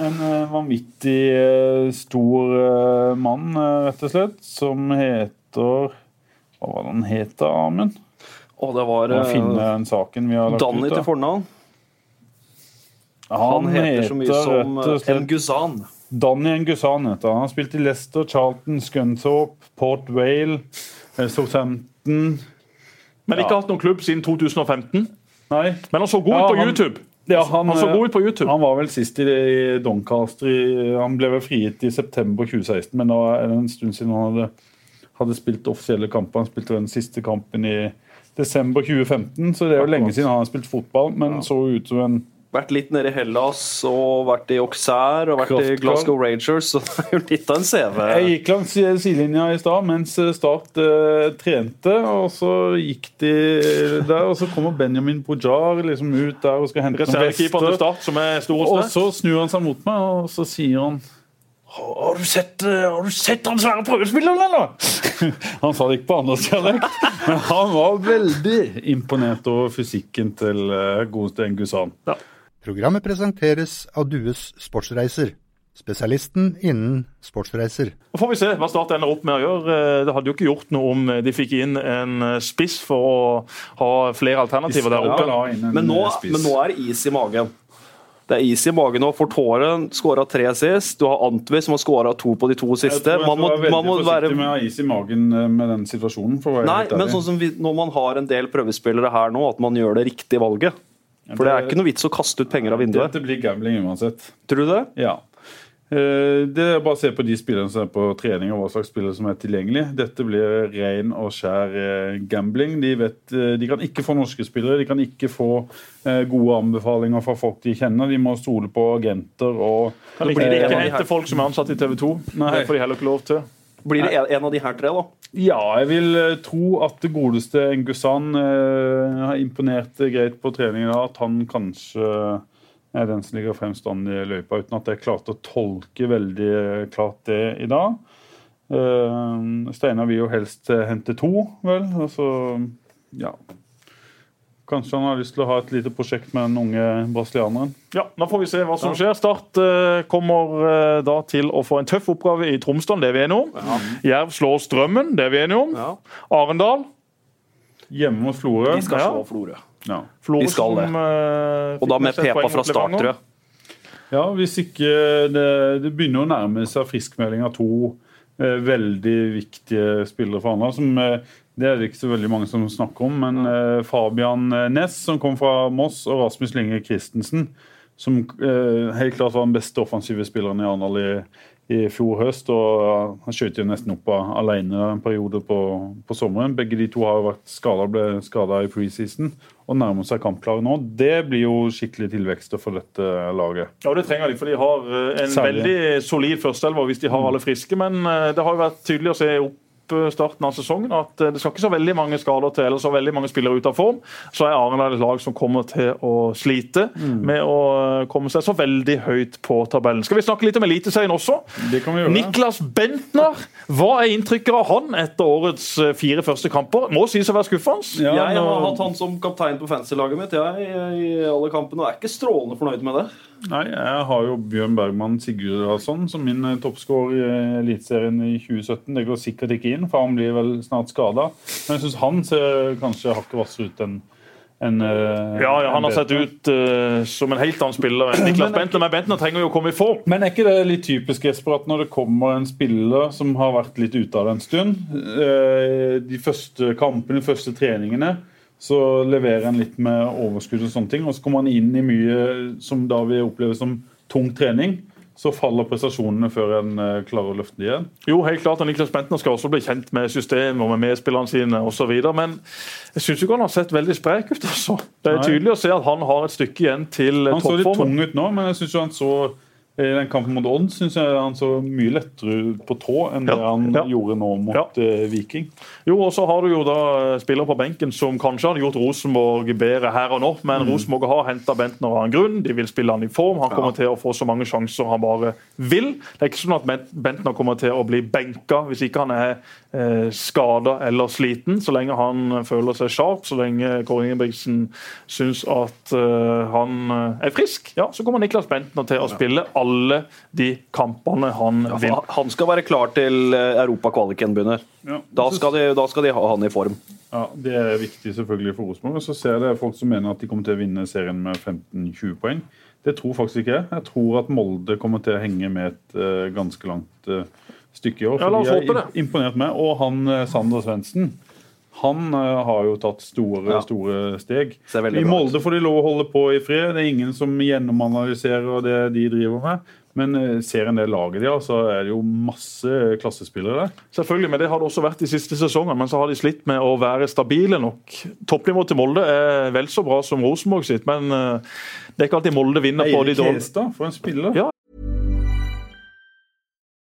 En uh, vanvittig uh, stor uh, mann, rett og slett, som heter Hva var det han het, Amund? Å, det var finne den saken vi har lagt Danny ut. til fornavn. Han, Han heter så mye som slett Nguzan. Gussan heter han. Han spilte i Leicester, Charlton, Scunthorpe, Port Vale, Southampton Men ikke hatt noen klubb siden 2015? Nei. Men han så god ut på han- YouTube. Ja, han, Han så god ut på YouTube. Han var vel sist i, Doncaster. Han ble vel frigitt i september 2016, men da er det en stund siden han hadde, hadde spilt offisielle kamper. Han spilte den siste kampen i desember 2015, så det er jo lenge siden han har spilt fotball, men så ut som en Vært litt nede i Hellas og vært i Auxerre og vært i Glasgow Rangers. Så det er jo litt av en CV. Jeg gikk langs sidelinja i stad mens Start eh, trente, og så gikk de der, og så kommer Benjamin Bojar liksom ut der og skal hente noen vester. Start, som er stor og Og så snur han seg mot meg, og så sier han har du sett, eh, har du sett han svære prøvespilleren, eller? Han sa det ikke på andelsdialekt, men han var veldig imponert over fysikken til eh, godeste Ngusan. Ja. Programmet presenteres av Dues Sportsreiser, spesialisten innen sportsreiser. Nå får vi se hva Start ender opp med å gjøre. Eh, Det hadde jo ikke gjort noe om de fikk inn en eh, spiss for å ha flere alternativer der oppe. Men nå, eh, men nå er det is i magen. Det er is i magen nå. For Tåren skåra tre sist. Du har Antwi som har skåra to på de to Jeg siste. tror jeg Man må, man må veldig være forsiktig med å ha is i magen med den situasjonen. For å være Nei, helt men sånn som vi, når man har en del prøvespillere her nå, at man gjør det riktige valget. For det er ikke noe vits å kaste ut penger av vinduet. Dette blir gambling uansett. Tror du det? Ja. Eh, Det er bare å se på de spillerne som er på trening, og hva slags spillere som er tilgjengelig. Dette blir ren og skjær eh, gambling. De, vet, eh, de kan ikke få norske spillere, de kan ikke få gode anbefalinger fra folk de kjenner. De må stole på agenter og Kan ikke, ikke en hente folk som er ansatt i TV 2. Nei. Det får de heller ikke lov til. Blir det en, en av de her tre, da? Ja, jeg vil eh, tro at det godeste Ngusan eh, har imponert eh, greit på treningen. At han kanskje er den som ligger fremst an i løypa, uten at jeg klarte å tolke veldig eh, klart det i dag. Eh, Steinar vil jo helst eh, hente to, vel. Altså, ja Kanskje han har lyst til å ha et lite prosjekt med den unge brasilianeren. Ja, Da får vi se hva som skjer. Start eh, kommer eh, da til å få en tøff oppgave i Tromsdal, det er vi enige om. Jerv slår Strømmen, det er vi enige om. Ja. Arendal. Hjemme mot Florø. De skal Ja. slå Florø. Ja. Florø De skal det. som, eh, Og da med Pepa fra start, tror jeg. Ja, hvis ikke det, det begynner å nærme seg friskmelding av to veldig viktige spillere for Arendal. som Det er det ikke så veldig mange som snakker om, men uh, Fabian eh, Næss, som kom fra Moss, og Rasmus Linge Christensen, som uh, helt klart var den beste offensive spilleren i Arendal i, i fjor høst. og Han skjøt jo nesten opp av alene en periode på, på sommeren. Begge de to har vært skada, ble skada i preseason og nærmer seg kampklare nå. Det blir jo skikkelig tilvekster for dette laget. Ja, det trenger de, for de har en Særlig. veldig solid førsteelver hvis de har alle friske. Men det har jo vært tydelig å se opp starten av sesongen at eh, det skal ikke så veldig mange skader til eller så veldig mange spillere ut av form. Så er Arendal et lag som kommer til å slite med å eh, komme seg så veldig høyt på tabellen. Skal vi snakke litt om Eliteserien også? Det kan vi gjøre. Niklas Bentner, hva er inntrykket av han etter årets eh, fire første kamper? Må sies å være skuffende. Ja, jeg har hatt han som kaptein på fancy-laget mitt jeg, i alle kampene, og er ikke strålende fornøyd med det. Nei, jeg har jo Bjørn Bergman Sigurdasson som min eh, toppskårer i Eliteserien i 2017. Det går sikkert ikke inn, for han blir vel snart skada. Men jeg syns han ser kanskje hakket hvassere ut enn en, eh, Ja, ja, han har sett ut uh, som en helt annen spiller enn Niklas Bentner, men Bentner trenger jo å komme i form. Men er ikke det litt typisk Jesper, at når det kommer en spiller som har vært litt ute av det en stund, uh, de første kampene, de første treningene, så leverer han litt med overskudd og sånne ting, og så kommer han inn i mye som da vi opplever som tung trening. Så faller prestasjonene før en eh, klarer å løfte dem igjen. Jo, helt klart, Niklas Bentner skal også bli kjent med systemet og med medspillerne sine osv. Men jeg syns ikke han har sett veldig sprek ut. altså. Det er tydelig å se at han har et stykke igjen til toppformen. Han så litt tung ut nå, men jeg syns han så I den kampen mot Odd syns jeg han så mye lettere ut på tå enn det han ja. gjorde nå mot ja. Viking. Jo, og så har du jo da eh, spillere på benken som kanskje hadde gjort Rosenborg bedre her og nå, men Mm. Rosenborg har henta Bentner av en grunn. De vil spille han i form. Han kommer til å få så mange sjanser han bare vil. Det er ikke sånn at Bentner kommer til å bli benka hvis ikke han er eh, skada eller sliten. Så lenge han føler seg sharp, så lenge Kåre Ingebrigtsen syns at eh, han eh, er frisk, ja, så kommer Niklas Bentner til å spille alle de kampene han Ja, vil. han skal være klar til eh, europakvaliken begynner. Ja. Da skal, de, da skal de ha han i form. Ja, Det er viktig selvfølgelig for Rosenborg. Så ser jeg det folk som mener at de kommer til å vinne serien med 15-20 poeng. Det tror faktisk ikke jeg. Jeg tror at Molde kommer til å henge med et uh, ganske langt uh, stykke i år. Ja, la oss håpe det. imponert med. Og han Sander Svendsen han eh, har jo tatt store, Ja. store steg. I. Molde får de lov å holde på i fred. Det er ingen som gjennomanalyserer det de driver med. Men eh, ser en det laget de har, så er det jo masse klassespillere der. Selvfølgelig, men det har det også vært de siste sesongene. Men så har de slitt med å være stabile nok. Toppnivået til Molde er vel så bra som Rosenborg sitt, men eh, det er ikke alltid Molde vinner på de Eirik dårlige Hestad, for en spiller. Ja.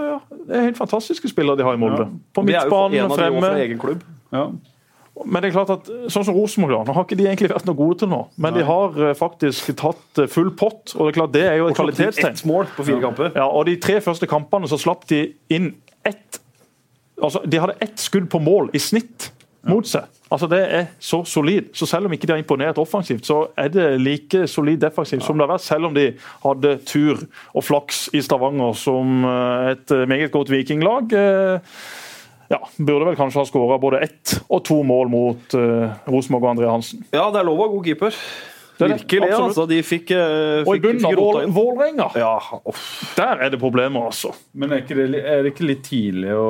Ja, det er helt fantastiske spillere de har i Molde. På midtbanen, og fremme. fra egen klubb. Ja. Men det er klart at sånn som Rosenborg, nå har ikke de egentlig vært noe gode til nå. Men de har eh, faktisk tatt eh, full pott, og det er klart det er jo et kvalitetstegn. Ett mål på fire kamper. Ja, og De tre første kampene så slapp de inn ett altså De hadde ett skudd på mål i snitt mot seg. Altså Det er så solid. Så selv om ikke de har imponert offensivt, så er det like solid defensivt som det har vært, selv om de hadde tur og flaks i Stavanger som eh, et eh, meget godt vikinglag. Eh, Ja, Burde vel kanskje ha skåra både ett og to mål mot Rosenborg og André Hansen. Ja, det er lov å ha god keeper. Det er Virkelig, absolutt. altså. De fikk, fikk Og i bunnen av Vål- Vålerenga, Ja, der er det problemer, altså. Men er, ikke det, er det ikke litt tidlig å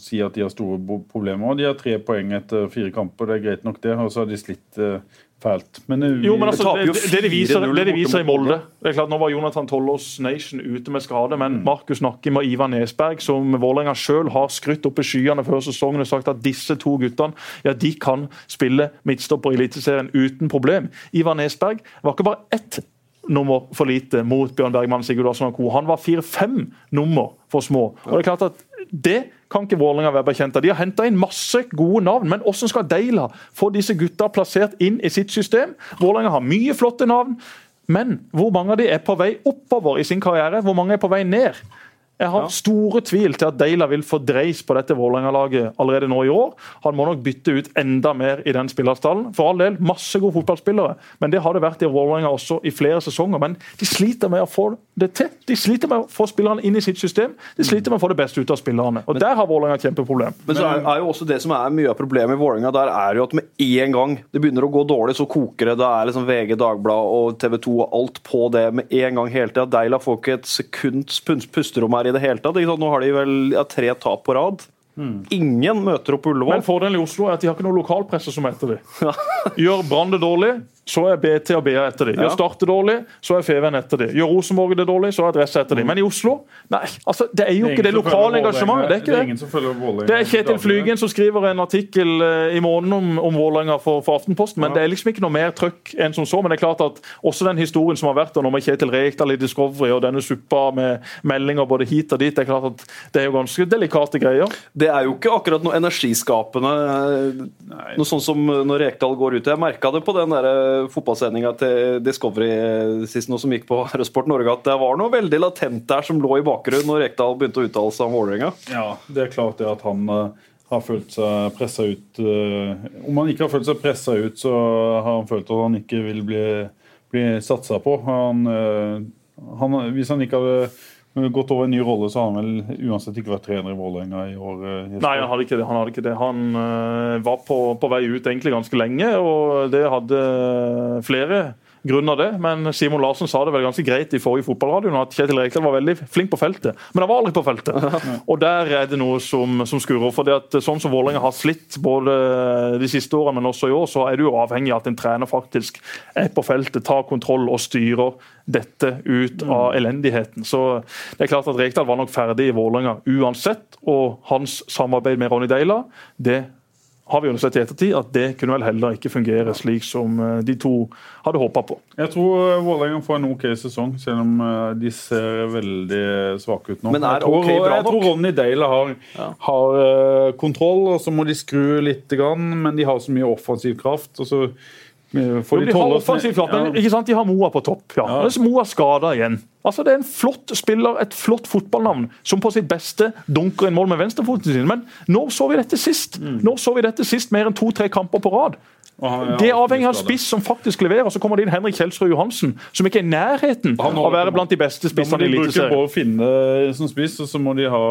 si at de har store problemer? De har tre poeng etter fire kamper, det er greit nok det. Og så har de slitt eh, fælt. Men, nu, Jo, men altså, det, det, det, de viser, det de viser i Molde det er klart Nå var Jonathan Tollås Nation ute med skade, men Mm. Markus Nakkim og Ivar Nesberg, som Vålerenga sjøl har skrytt opp i skyene før sesongen og sagt at disse to guttene ja, de kan spille midtstopper i Eliteserien uten problem. Ivar Nesberg var ikke bare ett nummer for lite mot Bjørn Bergman Sigurd Larsen og co. Han var fire-fem nummer for små. Og Det er klart at det kan ikke Vålerenga være bekjent av. De har henta inn masse gode navn, men hvordan skal Deila få disse gutta plassert inn i sitt system? Vålerenga har mye flotte navn, men hvor mange av de er på vei oppover i sin karriere? Hvor mange er på vei ned? Jeg har store tvil til at Deila vil få dreis på dette Vålerenga-laget allerede nå i år. Han må nok bytte ut enda mer i den spillerstallen. For all del, masse gode fotballspillere, men det har det vært i Vålerenga også i flere sesonger. Men de sliter med å få det til. De sliter med å få spillerne inn i sitt system. De sliter med å få det beste ut av spillerne. Og der har Vålerenga et kjempeproblem. Men så er, er jo også det som er mye av problemet i Vålerenga, der er jo at med en gang det begynner å gå dårlig, så koker det. Da er liksom VG, Dagbladet og TV 2 og alt på det med en gang hele tida. Deila får ikke et sekunds pusterom her i det hele tatt. Nå har de vel ja, tre tap på rad. Ingen møter opp på Men fordelen i Oslo er at de har ikke noe lokalpresse som heter det. Gjør Brann det dårlig, så er BT og BA etter de. Gjør. Start det dårlig, så er FVN etter de. Gjør Rosenborg det dårlig, så er Adresse etter de. Men i Oslo, nei. altså Det er jo ikke det lokale engasjementet. Det er ikke Det er det. Vålerenga. Det er Kjetil Flygen som skriver en artikkel eh, i måneden om, om Vålerenga for, for Aftenposten, men det er liksom ikke noe mer trøkk enn som så. Men det er klart at også den historien som har vært der nå med Kjetil Rekdal i Discovery og denne suppa med meldinger både hit og dit, det er klart at det er jo ganske delikate greier. Det er jo ikke akkurat noe energiskapende eh, noe sånn som når Rekdal går ut. Jeg merka det på den der fotballsendinga til Discovery eh, sist nå som gikk på Rødsport Norge, at det var noe veldig latent der som lå i bakgrunnen når Rekdal begynte å uttale seg om Vålerenga. Ja, det er klart det at han eh, har følt seg pressa ut. eh, om han ikke har følt seg pressa ut, så har han følt at han ikke vil bli, bli satsa på. Han, han, hvis han ikke hadde gått over en ny rolle, så har han vel uansett ikke vært trener i Vålerenga i år. eh, Jesper. Nei, han hadde ikke det. Han, ikke det. han uh, var på, på vei ut egentlig ganske lenge, og det hadde flere grunn av det. Men Simon Larsen sa det vel ganske greit i forrige fotballradio at Kjetil Rekdal var veldig flink på feltet, men han var aldri på feltet. Og der er det noe som, som skurrer. for det at Sånn som Vålerenga har slitt både de siste årene, men også i år, så er du avhengig av at en trener faktisk er på feltet, tar kontroll og styrer dette ut av elendigheten. Så det er klart at Rekdal var nok ferdig i Vålerenga uansett, og hans samarbeid med Ronny Deila det har vi jo sett i ettertid at det kunne vel heller ikke fungere slik som eh, de to hadde håpa på. Jeg tror eh, Vålerenga får en OK sesong, selv om eh, de ser veldig svake ut nå. Men er jeg tror, OK bra jeg tror? Ronny Dale har, har eh, kontroll, og så må de skru litt, men de har så mye offensiv kraft. og så får de har offensivt, ikke sant? de har Moa på topp. ja. Mens Moa skada igjen. Altså, Det er en flott spiller, et flott fotballnavn, som på sitt beste dunker inn mål med venstrefoten sin. Men når så vi dette sist? Mm. Når så vi dette sist mer enn to-tre kamper på rad? Aha, ja, Det er avhengig av en spiss som faktisk leverer. Så kommer det inn Henrik Kjelsrud Johansen, som ikke er i nærheten av å være blant de beste Da må spissene de bruke Eliteserien. Bård Finne som spiss, og så må de ha,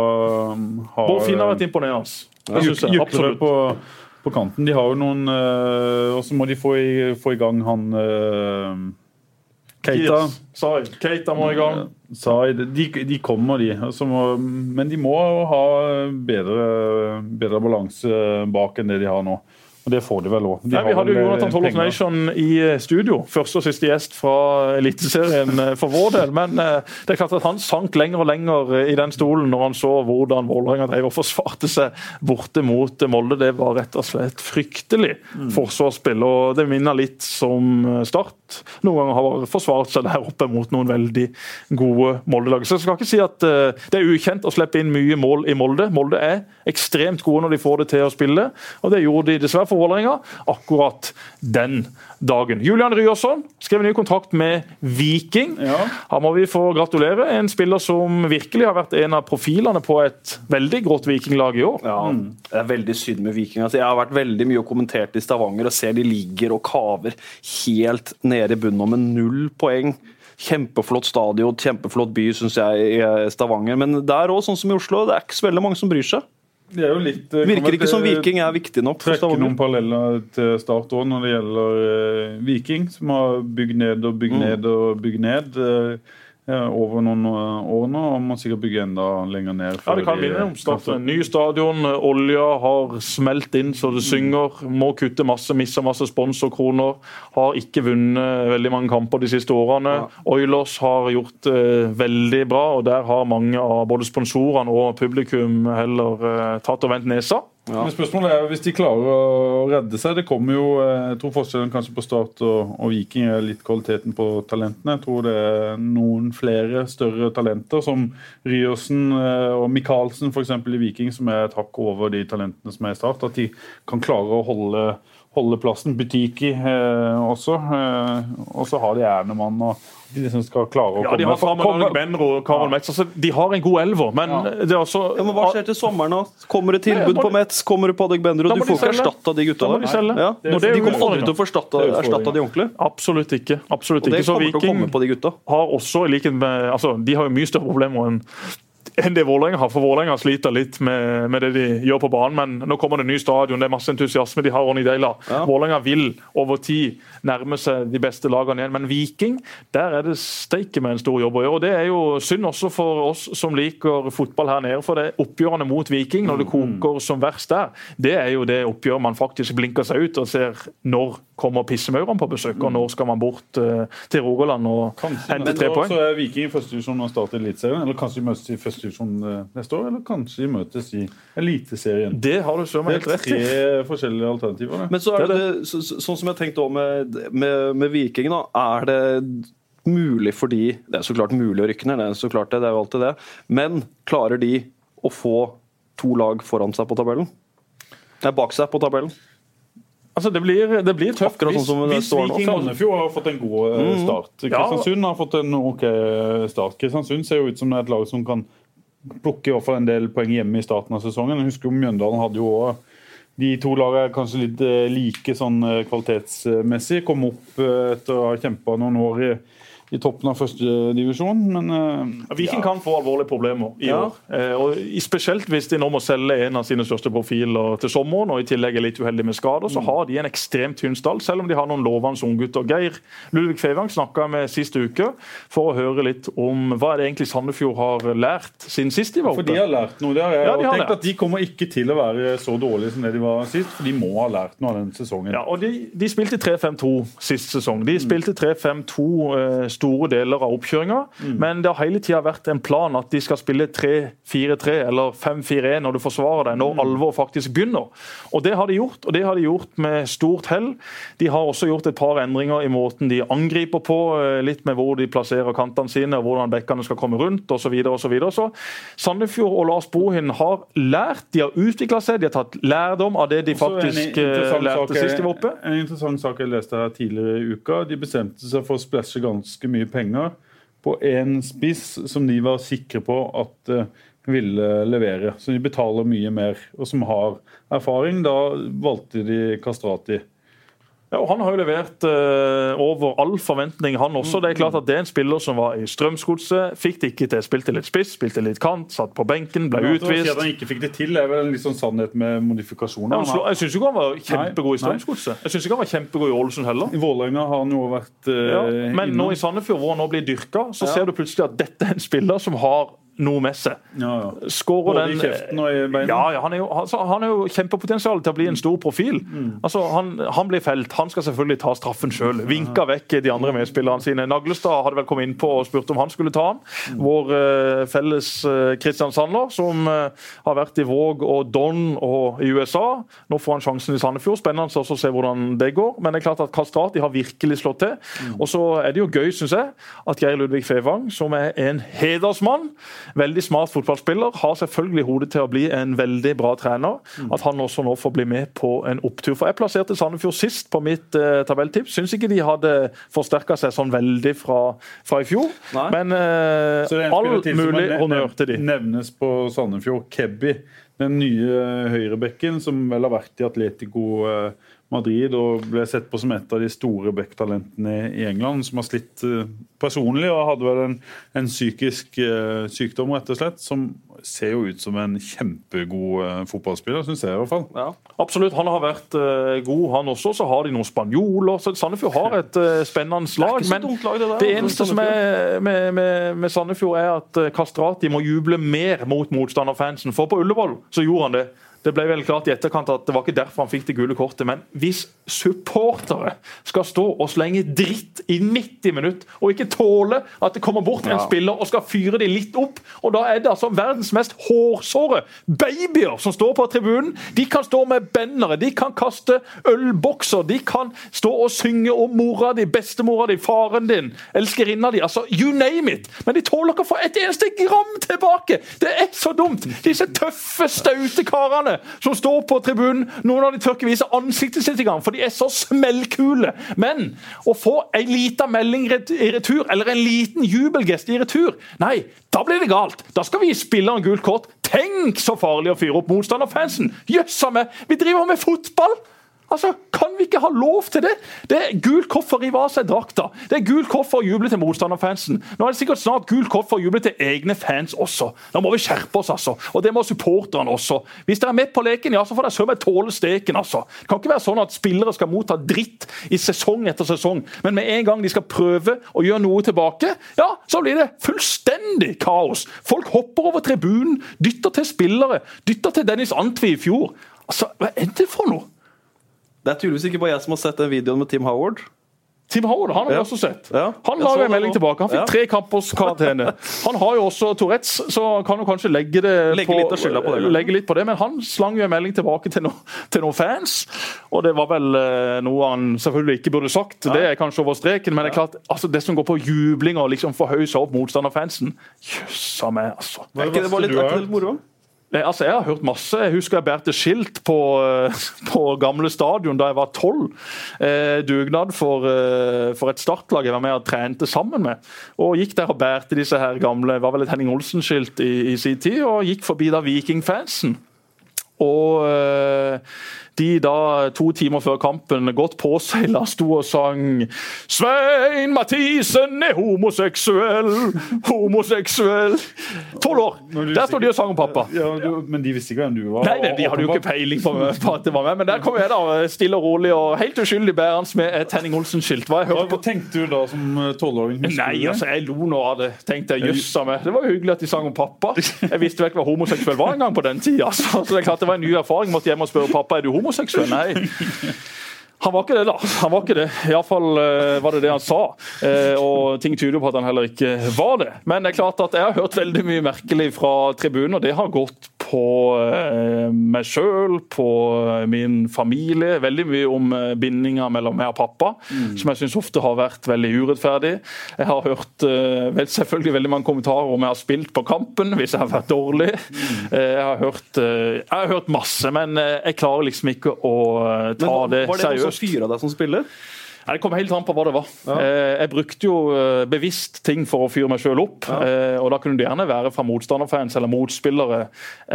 ha Bård Finne har vært imponerende. Ja. absolutt. På, kanten. De har jo noen øh, Og så må de få i, få i gang han øh, Keita. Yes. Keita må i gang. Zaid. De, de kommer, de. Altså må, men de må ha bedre, bedre balanse bak enn det de har nå. Og det får de vel òg. Vi hadde jo Jonathan Tollef Nation i eh, studio. Første og siste gjest fra Eliteserien eh, for vår del. Men eh, det er klart at han sank lenger og lenger eh, i den stolen når han så hvordan Vålerenga drev og forsvarte seg borte mot eh, Molde. Det var rett og slett fryktelig forsvarsspill. og Det minner litt som eh, Start noen ganger har forsvart seg der oppe mot noen veldig gode Molde-lag. Så jeg skal ikke si at eh, det er ukjent å slippe inn mye mål i Molde. Molde er ekstremt gode når de får det til å spille, og det gjorde de dessverre for Vålerenga akkurat den dagen. Julian Ryerson skrev ny kontrakt med Viking. Ja. Her må vi få gratulere. En spiller som virkelig har vært en av profilene på et veldig grått vikinglag i år. Ja, Det er veldig synd med Viking. Altså, jeg har vært veldig mye og kommentert i Stavanger og ser de ligger og kaver helt nede i bunnen og med null poeng. Kjempeflott stadion, kjempeflott by, syns jeg, i Stavanger. Men der òg, sånn som i Oslo, det er ikke så veldig mange som bryr seg. Det er jo litt, øh, Virker ikke som Viking er viktig nok trekke noen paralleller til Start òg når det gjelder eh, Viking, som har bygd ned og bygd Mm. ned og bygd ned eh, over noen eh, år nå, og må sikkert bygge enda lenger ned. Ja, det kan om starten. En ny stadion, olja har smelt inn så det synger. Må kutte masse, miste masse sponsorkroner. Har ikke vunnet veldig mange kamper de siste årene. Oilers har gjort det veldig bra, og der har mange av både sponsorene og publikum heller eh, tatt og vendt nesa. Men spørsmålet er hvis de klarer å redde seg. Det kommer jo, eh, Jeg tror forskjellen kanskje på Start og, og Viking er litt kvaliteten på talentene. Jeg tror det er noen flere større talenter, som Ryersen eh, og Michaelsen f.eks. i Viking, som er et hakk over de talentene som er i Start. At de kan klare å holde, holde plassen. Butiki eh, også. Eh, og så har de Ernemann og de som skal klare å Ja, De har komme, Samuel Benro og Karol Metz. Altså, de har en god elver, men det er også Ja, men Hva skjer til sommeren, da? Kommer det tilbud Nei, må på Metz? Kommer det på Adek Benro? Du får ikke erstatta de gutta der. de. Ja. De er kommer aldri til å få erstatta, er de ordentlig. Absolutt ikke. Absolutt ikke. Så komme Viking på de gutta. har også, i likhet med altså, De har jo mye større problemer enn enn det Vålerenga har. For Vålerenga sliter litt med, med det de gjør på banen, men nå kommer det ny stadion, det er masse entusiasme. De har Ronny Deila. Ja. Vålerenga vil over tid nærme seg de beste lagene igjen. Men Viking, der er det steike med en stor jobb å gjøre. og Det er jo synd også for oss som liker fotball her nede. For det er oppgjørene mot Viking, når det koker som verst der, det er jo det oppgjøret man faktisk blinker seg ut og ser når kommer pissemaurene på besøk, og når skal man bort uh, til Rogaland og Kanskje hente tre poeng. så er Viking i første divisjon og starter Eliteserien. Eller kanskje de møtes i første divisjon eh, neste år, eller kanskje de møtes i Eliteserien. Det har du søren helt er rett i. tre forskjellige alternativer. Det. Men så er Det det, er det, så, så- sånn som jeg tenkte òg med, med, med Viking, da. Er det mulig for de Det er så klart mulig å rykke ned, det er så klart det, det er jo alltid det. Men klarer de å få to lag foran seg på tabellen? Nei, bak seg på tabellen. Altså, det blir, det blir tøft. Akkurat sånn som det Hvis står nå. Viking Mannefjord har fått en god eh, start. Kristiansund har fått en ok eh, start. Kristiansund ser jo ut som det er et lag som kan plukke i hvert fall en del poeng hjemme i starten av sesongen. Jeg husker jo Mjøndalen hadde jo også de to lagene er kanskje litt eh, like sånn kvalitetsmessig. Kom opp etter å ha kjempa noen år i, i toppen av førstedivisjon, men uh, Viking kan få alvorlige problemer i Ja. år. Eh, og Spesielt hvis de nå må selge en av sine største profiler til sommeren, og i tillegg er litt uheldige med skader, så har de en ekstremt tynn stall, selv om de har noen lovende unggutter. Geir Ludvig Fevang snakka jeg med sist uke for å høre litt om hva er det egentlig Sandefjord har lært siden sist de var For de har lært noe. Det har jeg Ja, de har tenkt lært. at de kommer ikke til å være så dårlige som det de var sist, for de må ha lært noe av den sesongen. Ja, og De, de spilte 3-5-2 sist sesong. Mm. De spilte 3-5-2 eh, store deler av oppkjøringa. Mm. Men det har hele tida vært en plan at de skal spille 3-4-3 eller 5-4-1 når du forsvarer deg, Mm. når alvor faktisk begynner. Og Det har de gjort, og det har de gjort med stort hell. De har også gjort et par endringer i måten de angriper på, eh, litt med hvor de plasserer kantene sine, og hvordan bekkene skal komme rundt osv. Og så, Sandefjord og Lars Bohin har lært, de har utvikla seg, de har tatt lærdom av det de faktisk eh, lærte sak sist de var oppe. En interessant sak jeg leste her tidligere i uka. De bestemte seg for å splæsje ganske mye penger på en spiss som de var sikre på at eh, ville levere. Så de betaler mye mer, og som har erfaring. Da valgte de Kastrati. Ja, og Han har jo levert uh, over all forventning, han også. Det er klart at det er en spiller som var i Strømsgodset. Fikk det ikke til. Spilte litt spiss, spilte litt kant, satt på benken, ble at si utvist. at han ikke fikk det til, er vel en litt sånn sannhet med modifikasjoner. Ja, slå- jeg syns ikke han var kjempegod i. Strømsgodset. Jeg synes ikke han var kjempegod i Ålesund heller. I Vålerenga har han jo vært uh, Ja, men nå i Sandefjord, hvor han nå blir dyrka, så ser du plutselig at dette er en spiller som har noe med seg. Ja, ja. Skårer den i kjeften og i beina. Ja, ja han, er jo, altså, han er jo kjempepotensial til å bli en stor profil. Mm. Altså, han, han blir felt. Han skal selvfølgelig ta straffen sjøl. Vinka vekk de andre medspillerne sine. Naglestad hadde vel kommet inn på og spurt om han skulle ta han. Mm. Vår uh, felles uh, Christian Sandler, som uh, har vært i Våg og Don og i USA. Nå får han sjansen i Sandefjord. Spennende også å se hvordan det går. Men det er klart at Kastrati har virkelig slått til. Mm. Og så er det jo gøy, syns jeg, at Geir Ludvig Fevang, som er en hedersmann, veldig smart fotballspiller, har selvfølgelig hodet til å bli en veldig bra trener. Mm. At han også nå får bli med på en opptur. For jeg plasserte Sandefjord sist på mitt eh, tabelltips. Syns ikke de hadde forsterka seg sånn veldig fra, fra i fjor. Nei. Men en all mulig honnør til de. Nevnes på Sandefjord. Kebby, den nye høyrebekken som vel har vært i Atletico eh, Madrid og ble sett på som et av de store backtalentene i England, som har slitt eh, personlig og hadde vel en, en psykisk eh, sykdom, rett og slett, som ser jo ut som en kjempegod eh, fotballspiller, syns jeg i hvert fall. Ja. Absolutt, han har vært god, han også. Så har de noen spanjoler. så Sandefjord har et spennende lag. Det men lag, det det eneste som er med, med, med Sandefjord, er at Kastrati må juble mer mot motstanderfansen. For på Ullevål så gjorde han det. Det ble vel klart i etterkant at det var ikke derfor han fikk det gule kortet. Men hvis supportere skal stå og slenge dritt i 90 minutter, og ikke tåle at det kommer bort en spiller og skal fyre dem litt opp, og da er det altså verdens mest hårsåre babyer som står på tribunen. De kan stå med bannere, de kan kaste ølbokser, de kan stå og synge om mora di, bestemora di, faren din, elskerinna di. Altså, you name it! Men de tåler ikke å få et eneste gram tilbake! Det er så dumt! Disse tøffe, staute karene som står på tribunen. Noen av de tør ikke vise ansiktet sitt engang, for de er så smellkule. Men å få ei lita melding i retur, eller en liten jubelgest i retur, nei, da blir det galt. Da skal vi gi spilleren gult kort. Tenk så farlig å fyre opp motstanderfansen! Jøssa meg, vi driver med fotball! Altså, Kan vi ikke ha lov til det? Det er gult kort for å rive av seg drakta. Det er gult kort for å juble til motstanderfansen. Nå er det sikkert snart gult kort for å juble til egne fans også. Da må vi skjerpe oss, altså. Og det må supporterne også. Hvis dere er med på leken, ja, så får dere søren meg tåle steken, altså. Det kan ikke være sånn at spillere skal motta dritt i sesong etter sesong, men med en gang de skal prøve å gjøre noe tilbake, ja, så blir det fullstendig kaos. Folk hopper over tribunen, dytter til spillere, dytter til Dennis Antwi i fjor. Altså, hva er det for noe? Det er tydeligvis ikke bare jeg som har sett den videoen med Tim Howard. Tim Howard han har vi Ja. også sett. Ja. Han la en melding tilbake. Han fikk Ja. tre kampers karantene. Han har jo også Tourettes, så kan jo kanskje legge det Legge på, litt på det, legge litt på det. Men han slang jo en melding tilbake til, no, til noen fans, og det var vel eh, noe han selvfølgelig ikke burde sagt. Det er kanskje over streken, men det er klart, altså, det som går på jubling og liksom forhøye seg opp motstanderfansen Jøssa meg, altså. Hva Er ikke det bare litt, du har ikke litt moro? Nei, altså Jeg har hørt masse. Jeg husker jeg bærte skilt på, eh, på gamle stadion da jeg var tolv. Eh, dugnad for, eh, for et startlag jeg var med og trente sammen med. Og Gikk der og bærte disse her gamle var vel et Henning Olsen-skilt i, i sin tid, og gikk forbi da Vikingfansen. Og eh, de da to timer før kampen godt påseila sto og sang Svein Mathisen er homoseksuell, homoseksuell. Tolv år! Der sto de og sang om pappa. Ja, du, men de visste ikke hvem du var? Nei, nei, De hadde jo ikke peiling på, på at det var meg, men der kom jeg da stille og rolig og helt uskyldig bærende med et Henning Olsen-skilt. Hva Hva, tenkte du da som eh, tolvåring? Nei, altså, jeg lo nå av det. Tenkte jeg, jøssa meg. Det var jo hyggelig at de sang om pappa. Jeg visste vel ikke hva homoseksuell var en gang på den tida. Så det er klart det var en ny erfaring. Måtte hjem og spørre pappa er du homoseksuell. Nei. Han var ikke det, da. Han var ikke det. Iallfall uh, var det det han sa. Uh, og ting tyder jo på at han heller ikke var det. Men det er klart at jeg har hørt veldig mye merkelig fra tribunen, og det har gått på eh, meg sjøl, på min familie. Veldig mye om bindinger bindinga mellom meg og pappa, som jeg syns ofte har vært veldig urettferdig. Jeg har hørt eh, vel, selvfølgelig veldig mange kommentarer om jeg har spilt på kampen hvis jeg har vært dårlig. Mm. jeg, har hørt, eh, jeg har hørt masse, men eh, jeg klarer liksom ikke å eh, ta Men det var det noen seriøst. som fyra deg som spiller? Nei, Det kom helt an på hva det var. Ja. Jeg brukte jo eh, bevisst ting for å fyre meg sjøl opp. Ja. og Da kunne det gjerne være fra motstanderfans eller motspillere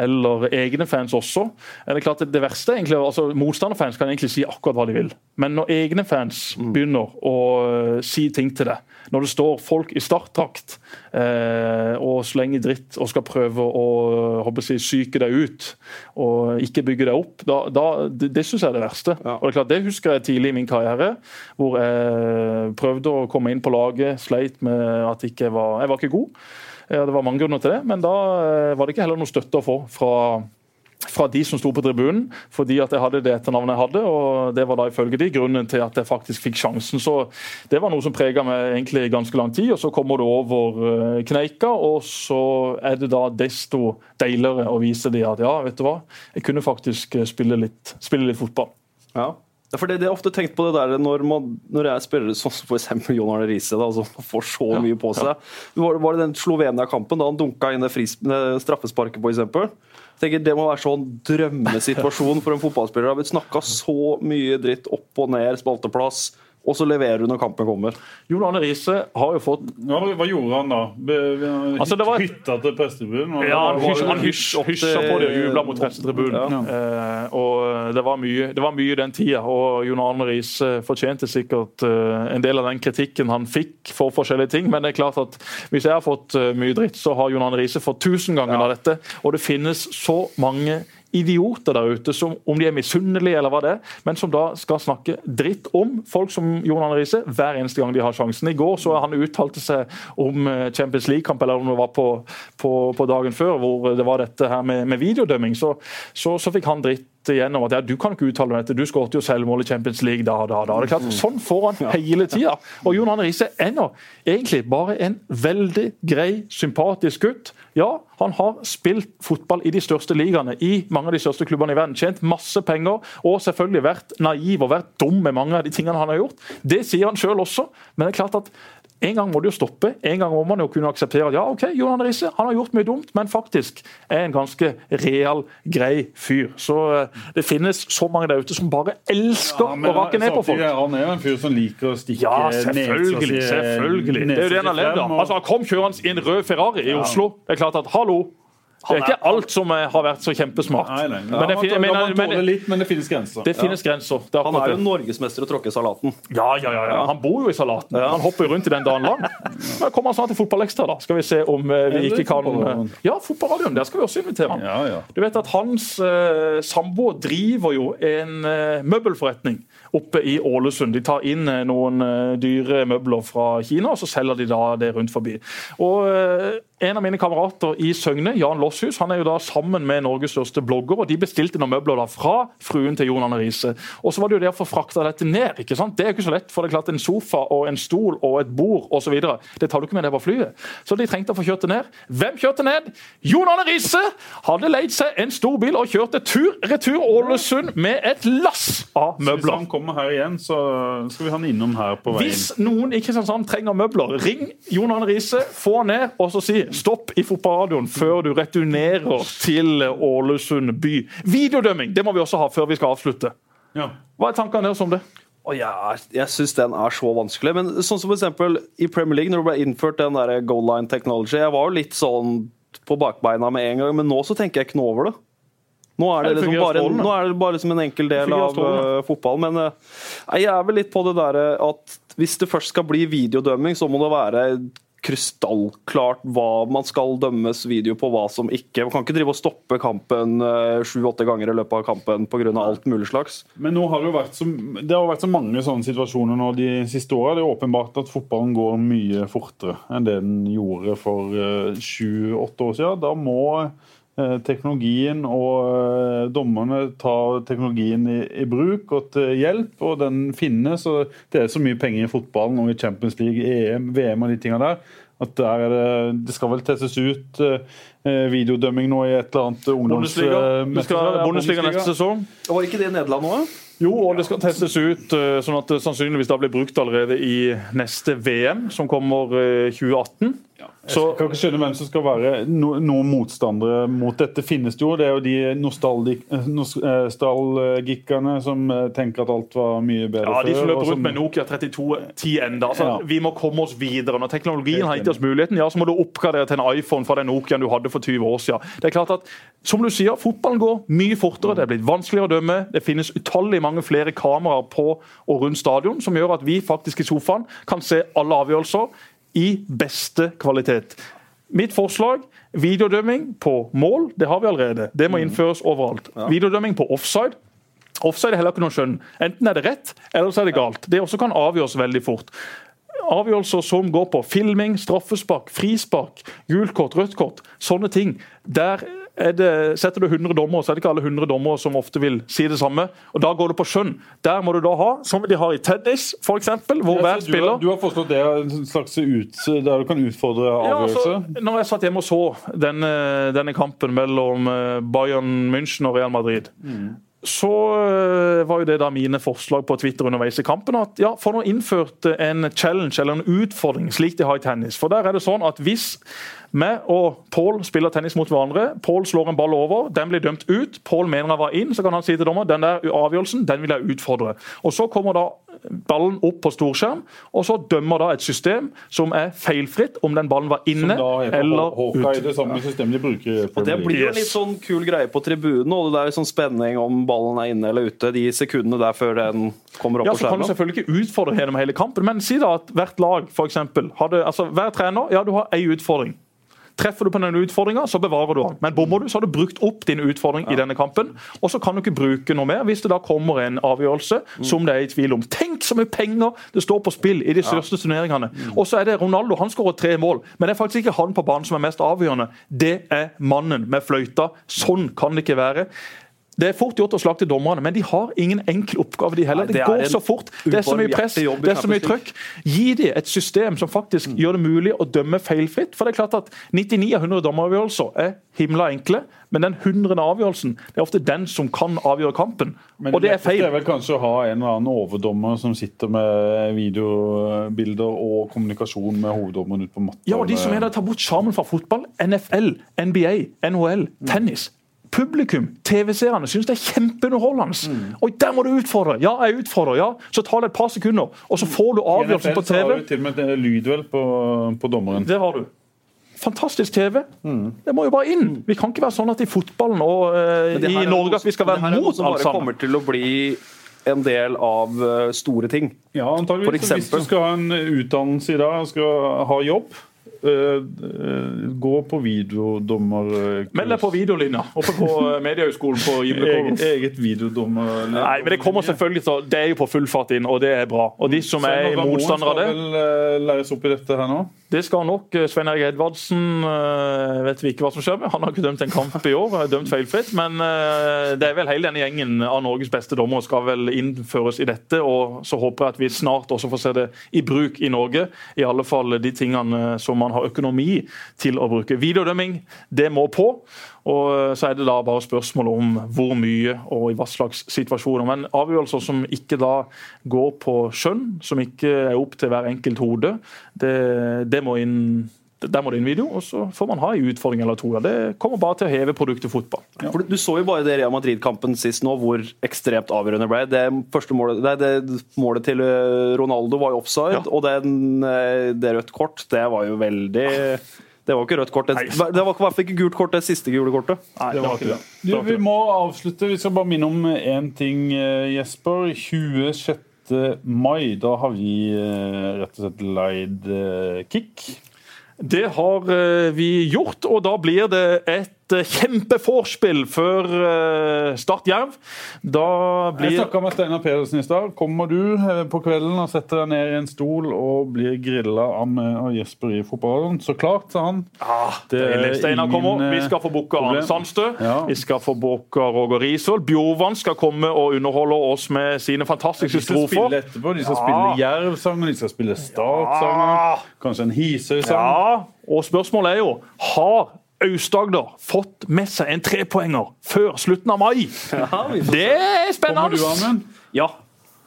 eller egne fans også. Eh, Det er klart det verste er egentlig, altså Motstanderfans kan egentlig si akkurat hva de vil. Men når egne fans begynner å eh, si ting til deg, når det står folk i startdrakt eh, og slenger dritt og skal prøve å håper jeg, si, psyke deg ut og ikke bygge deg opp, da, da, det, det syns jeg er det verste. Ja. Og det er klart, det husker jeg tidlig i min karriere, hvor jeg prøvde å komme inn på laget, sleit med at ikke jeg var, jeg var ikke god. Eh, Det var mange grunner til det, men da eh, var det ikke heller noe støtte å få fra fra de som sto på tribunen, fordi at jeg hadde det etternavnet jeg hadde. og Det var da ifølge de grunnen til at jeg faktisk fikk sjansen. Så Det var noe som prega meg egentlig i ganske lang tid. og Så kommer du over eh, kneika, og så er det da desto deiligere å vise de at ja, vet du hva, jeg kunne faktisk eh, spille litt, spille litt fotball. Ja. Ja, for det, det er ofte tenkt på det der når, man, når jeg spiller sånn som f.eks. Jon Arne Riise, som får så mye på seg. Var, var det den Slovenia-kampen da han dunka inn det, fris, det straffesparket, f.eks.? Tenker Det må være sånn drømmesituasjon for en fotballspiller. Det har blitt snakka så mye dritt opp og ned, spalteplass, og så leverer du når kampen kommer. Jon Arne Riise har jo fått Hva, hva gjorde han da? Be, be, Altså, var Hytta til prestetribunen? Ja, han hysj, hysja på det og jubla mot prestetribunen. Ja. Eh, og det var, mye, det var mye den tida, og Jon Arne Riise fortjente sikkert eh, en del av den kritikken han fikk for forskjellige ting, men det er klart at hvis jeg har fått eh, mye dritt, så har Jon Arne Riise fått tusen ganger av dette. Og det finnes så mange idioter der ute, som, om de er misunnelige eller hva det er, men som da skal snakke dritt om folk som Jon Arne Riise hver eneste gang de har sjansen. I går så han uttalte seg om eh, Champions League-kamp, eller om det var på, på, på dagen før, hvor det var dette her med, med videodømming, så, så, så fikk han dritt igjennom at ja, du kan ikke uttale deg dette, du skåret jo selvmål i Champions League da da. da. Det er klart, Sånn får han hele tida. Og Jon Arne Riise er nå egentlig bare en veldig grei, sympatisk gutt. Ja, han har spilt fotball i de største ligaene, i mange av de største klubbene i verden. Tjent masse penger og selvfølgelig vært naiv og vært dum med mange av de tingene han har gjort. Det sier han sjøl også, men det er klart at en gang må det jo stoppe. En gang må man jo kunne akseptere at ja, ok, Jon Arne Riise han har gjort mye dumt, men faktisk er en ganske real, grei fyr. Så eh, det finnes så mange der ute som bare elsker Ja, men å rake ned på folk. Han er jo en fyr som liker å stikke Ja, selvfølgelig. ned, selvfølgelig. Det er jo det han har levd av. Altså, han kom kjørende i en rød Ferrari i Oslo. Det er klart at, hallo, det er ikke alt som har vært så kjempesmart. Nei, nei. Men det, man tåler men litt, men det finnes grenser. det finnes grenser. Det er Han er jo norgesmester norgesmester å tråkke salaten. Ja, ja, ja, ja. Han bor jo i salaten. Han hopper rundt i den dagen lang. Men kommer han snart til Fotballekstra, da. Skal vi se om eh, vi ikke kan Ja, Fotballradioen. Der skal vi også invitere han. Ja, ja. Du vet at Hans uh, samboer driver jo en uh, møbelforretning oppe i Ålesund. De tar inn eh, noen eh, dyre møbler fra Kina, og så selger de da det rundt forbi. Og eh, En av mine kamerater i Søgne, Jan Losshus, han er jo da sammen med Norges største blogger, og de bestilte noen møbler da fra fruen til Jon Arne Riise. Og så var det jo det å få frakta dette ned. ikke sant? Det er jo ikke så lett, for det er klart en sofa og en stol og et bord osv. Det tar du ikke med deg på flyet. Så de trengte å få kjørt det ned. Hvem kjørte ned? Jon Arne Riise hadde leid seg en stor bil og kjørte tur-retur Ålesund med et lass av Hvis møbler. Kommer her igjen, så skal vi ha han innom her på veien. Hvis noen i Kristiansand trenger møbler, ring Jon Arne Riise, få han ned og så si stopp i fotballradioen før du returnerer til Ålesund by. Videodømming det må vi også ha før vi skal avslutte. Ja. Hva er tankene deres om det? Oh, er- jeg syns den er så vanskelig. Men sånn som for eksempel i Premier League, når det ble innført den der goal line technology Jeg var jo litt sånn på bakbeina med en gang, men nå så tenker jeg ikke noe over det. Nå er det, liksom bare, strålende. nå er det bare liksom en enkel del av uh, fotballen. fotball. Men uh, jeg er vel litt på det derre at hvis det først skal bli videodømming, så må det være krystallklart hva man skal dømmes video på, hva som ikke. Man kan ikke drive og stoppe kampen sju-åtte ganger i løpet av kampen pga. alt mulig slags. Men nå har det jo vært så, det har vært så mange sånne situasjoner nå de siste åra. Det er åpenbart at fotballen går mye fortere enn det den gjorde for sju-åtte år siden. Da må eh, Eh, teknologien og eh, dommerne tar teknologien i, i, bruk og til hjelp, og den finnes. og Det er så mye penger i fotballen og i Champions League, EM, VM og de tinga der. at der det, det, skal vel testes ut eh, eh, videodømming nå i et eller annet ungdoms... Bundesliga. Neste sesong. Og Var ikke det i Nederland òg? Jo, og det skal testes ut, sånn at det sannsynligvis da blir brukt allerede i neste VM, som kommer 2018. Ja. Så, jeg kan ikke skjønne hvem som skal være no, noen motstandere mot dette. finnes det jo. Det er jo de nostalgik, eh, eh, nostalgikerne som eh, tenker at alt var mye bedre før. Ja, De som løper rundt som... med Nokia 3210 enda. Så ja. Vi må komme oss videre. Når teknologien har gitt oss muligheten, ja, så må du oppgradere til en iPhone fra den Nokiaen du hadde for 20 år siden. Det er klart at, som du sier, fotballen går mye fortere. Mm. Det er blitt vanskeligere å dømme. Det finnes utallig mange flere kameraer på og rundt stadion som gjør at vi faktisk i sofaen kan se alle avgjørelser i beste kvalitet. Mitt forslag videodømming på mål, det har vi allerede. Det må innføres overalt. Videodømming på offside. Offside er heller ikke noe skjønn. Enten er det rett, eller så er det galt. Det også kan avgjøres veldig fort. Avgjørelser som går på filming, straffespark, frispark, gult kort, rødt kort, sånne ting. Der er det, setter du 100 dommere, så er det ikke alle 100 dommere som ofte vil si det samme. og Da går det på skjønn. Der må du da ha, som de har i tennis f.eks., hvor hver Ja, du, spiller har, du har foreslått det en slags ut, der du kan utfordre ja, avgjørelse? altså, når jeg satt hjemme og så denne, denne kampen mellom eh, Bayern München og Real Madrid, så eh, var jo det da mine forslag på Twitter underveis i kampen. at ja, Få nå innført en challenge eller en utfordring, slik de har i tennis. For der er det sånn at hvis meg og Pål spiller tennis mot hverandre, Pål slår en ball over, den blir dømt ut, Pål mener han var inn, så kan han si til dommer den der avgjørelsen den vil jeg utfordre. Og Så kommer da ballen opp på storskjerm, og så dømmer da et system som er feilfritt om den ballen var Som inne da er på eller Hawkeye, det samme systemet de bruker Og Det blir jo en litt sånn kul greie på tribunen, og det er litt sånn spenning om ballen er inne eller ute. De sekundene der før den kommer opp Ja, på så kan du selvfølgelig ikke utfordre gjennom hele kampen, men si da at hvert lag for eksempel, hadde, altså Hver trener ja, du har én utfordring. Treffer du på denne utfordringa, så bevarer du den. Men bommer du, så har du brukt opp din utfordring i denne kampen. Og så kan du ikke bruke noe mer hvis det da kommer en avgjørelse som det er i tvil om. Tenk så mye penger det står på spill i de største turneringene. Og så er det Ronaldo, han skårer tre mål. Men det er faktisk ikke han på banen som er mest avgjørende. Det er mannen med fløyta. Sånn kan det ikke være. Det er fort gjort å slakte dommerne, men de har ingen enkel oppgave, de heller. Nei, Det, det går så fort. Det er så mye press, det er så mye trøkk. Gi dem et system som faktisk gjør det mulig å dømme feilfritt. For det er klart at 99 av 100 dommeravgjørelser er himla enkle, men den hundrede avgjørelsen det er ofte den som kan avgjøre kampen. Men Og det er feil. Det er vel kanskje å ha en eller annen overdommer som sitter med videobilder og kommunikasjon med hoveddommeren ute på matta. Ja, og de som er der, tar bort sjarmen fra fotball. NFL, NBA, NHL, tennis. Publikum, TV-seerne, syns det er kjempeunderholdende. Og der må du utfordre! Ja, jeg utfordrer, ja. Så tar det et par sekunder, og så får du I avgjørelsen på så har du til og med lydvel lyd vel på, på dommeren. Det har du. Fantastisk TV. Det må jo bare inn. Vi kan ikke være sånn at i fotballen og eh, her i Norge at vi skal være mot alt sammen. kommer til å bli en del av eh, store ting. Ja, antageligvis. Hvis du skal ha en utdannelse i dag, skal ha jobb, gå på videodommerkurs. Meld deg på videolinja oppe på eh, Mediehøgskolen på Gimlekollen. Eget, eget videodommer... Nei, men Det kommer selvfølgelig til, det er jo på full fart inn, og det er bra. Og de som er motstandere av det, Skal vel eh, læres opp i dette her nå? det skal nok eh, Svein Erik Edvardsen eh, vet vi ikke hva som skjer med. Han har ikke dømt en kamp i år, har dømt feilfritt. Men eh, det er vel hele denne gjengen av Norges beste dommere skal vel innføres i dette. Og så håper jeg at vi snart også får se det i bruk i Norge. I alle fall de tingene som man har økonomi til å bruke. Videodømming, det må på. Og eh, så er det da bare spørsmål om hvor mye og i hva slags situasjoner. Men avgjørelser som ikke da går på skjønn, som ikke er opp til hver enkelt hode, det, det må inn der må det inn video, og så får man ha en utfordring eller to. Det kommer bare til å heve produktet fotball. For du, så jo bare det Real Madrid-kampen sist nå, hvor ekstremt avgjørende ble. Det, første målet, nei, det målet til eh, Ronaldo var jo offside, Ja. og den, eh, det rødt kort, det var jo veldig Det var ikke rødt kort. Det, det var i hvert fall ikke gult kort, det siste gule kortet. Nei, Det var ikke det. Du, vi må avslutte. Vi skal bare minne om én ting, eh, Jesper. 26. mai, da har vi rett og slett leid eh, kick. Det har eh, vi gjort, og da blir det et kjempeforspill før eh, Start Jerv. Da Jeg blir snakka med Steinar Pedersen i stad. Kommer du eh, på kvelden og setter deg ned i en stol og blir grilla av Jesper i fotballen? Så klart, sa han. ah, Det er. Steinar kommer. Vi eh, skal få booka. Arne Sandstø. Ja. Vi skal få booka Roger Risvold. Bjorvann skal komme og underholde oss med sine De fantastiske skal spille strofer. etterpå. De skal Ja. spille Jerv-sanger, de skal spille Start-sanger. Kanskje en Hisøy-sang. Ja, og spørsmålet er jo Har Aust-Agder fått med seg en trepoenger før slutten av mai? Det er Kommer spennende! du, Amund? Ja.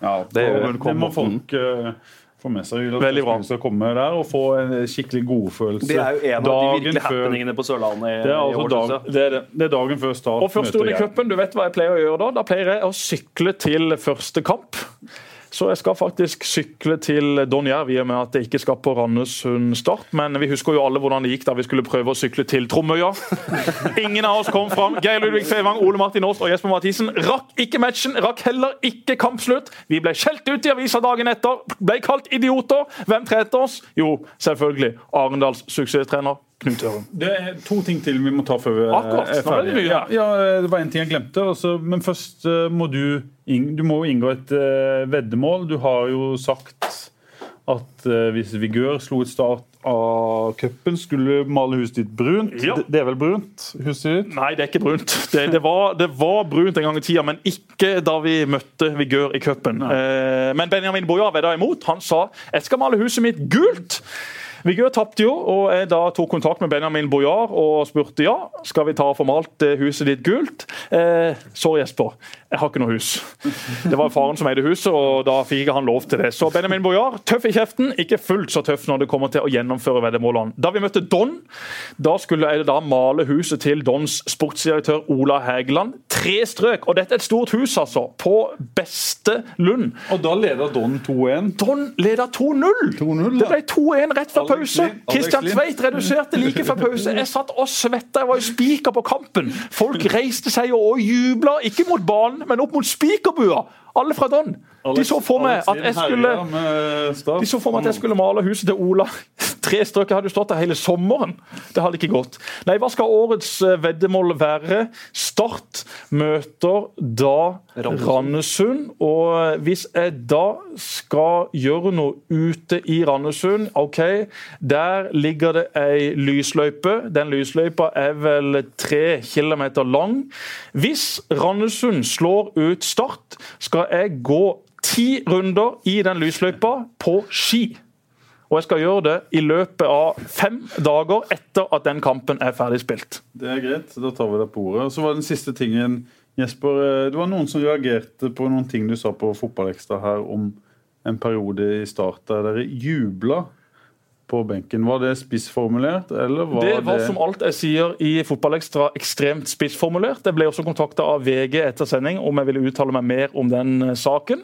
Ja, Det det, må folk uh, få med seg. Veldig bra. skal komme der og få en skikkelig godfølelse. Det er jo en av de dagen virkelig før- happeningene på Sørlandet i, Det er, altså år. dag, det, er det. er dagen før start. Og først under cupen, du vet hva jeg pleier å gjøre da? Da pleier jeg å sykle til første kamp. Så jeg skal faktisk sykle til Don Jerv, i og med at jeg ikke skal på Randesund Start. Men vi husker jo alle hvordan det gikk da vi skulle prøve å sykle til Tromøya. Ingen av oss kom fram. Geir Ludvig Fevang, Ole Martin Aas og Jesper Mathisen rakk ikke matchen, rakk heller ikke kampslutt. Vi ble skjelt ut i avisa dagen etter, ble kalt idioter. Hvem trente oss? Jo, selvfølgelig Arendals suksesstrener Knut Ørum. Det er to ting til vi må ta før vi er- Akkurat, er ferdige. Ja, ja, det var en ting jeg glemte. Også, men først eh, må du, du må inngå et eh, veddemål. Du har jo sagt at eh, hvis Vigør slo et start av cupen, skulle male huset ditt brunt. Ja. Det, er vel brunt, huset ditt? Nei, det er ikke brunt. Det, det, var, det var brunt en gang i tida, men ikke da vi møtte Vigør i cupen. Eh, men Benjamin Boja vedda imot. Han sa jeg skal male huset mitt gult. Vigør tapte jo, og jeg da tok kontakt med Benjamin Bojar og spurte ja, skal vi ta og få malt eh, huset ditt gult. Eh, sorry, Jesper, jeg har ikke noe hus. Det var faren som eide huset, og da fikk ikke han lov til det. Så Benjamin Bojar, tøff i kjeften, ikke fullt så tøff når det kommer til å gjennomføre veddemålene. Da vi møtte Don, da skulle jeg da male huset til Dons sportsdirektør Ola Hægeland. Tre strøk, og dette er et stort hus, altså, på beste Lund. Og da leder Don 2-1. Don leder 2-0! 2-0, Det ble 2-1 rett før Alex pause. Lind. Tveit reduserte like før pause. Jeg satt og svetta, jeg var jo spiker på kampen. Folk reiste seg og jubla, ikke mot banen, men opp mot spikerbua. Alle fra Don. De så for meg at jeg skulle de så for meg at jeg skulle male huset til Ola. Tre strøk. Hadde jo stått der hele sommeren. Det hadde ikke gått. Nei, hva skal årets eh, veddemål være? Start møter da Randesund. Og hvis jeg da skal gjøre noe ute i Randesund, OK, der ligger det ei lysløype. Den lysløypa er vel tre kilometer lang. Hvis Randesund slår ut Start, skal jeg gå ti runder i den lysløypa på ski. Og jeg skal gjøre det i løpet av fem dager etter at den kampen er ferdig spilt. Det er greit, da tar vi det på ordet. Så var den siste tingen, Jesper. eh, Det var noen som reagerte på noen ting du sa på Fotballekstra her om en periode i start der dere jubla på benken. Var det spissformulert, eller var Det det, var som alt jeg sier i Fotballekstra ekstremt spissformulert. Jeg ble også kontakta av VG etter sending om jeg ville uttale meg mer om den saken.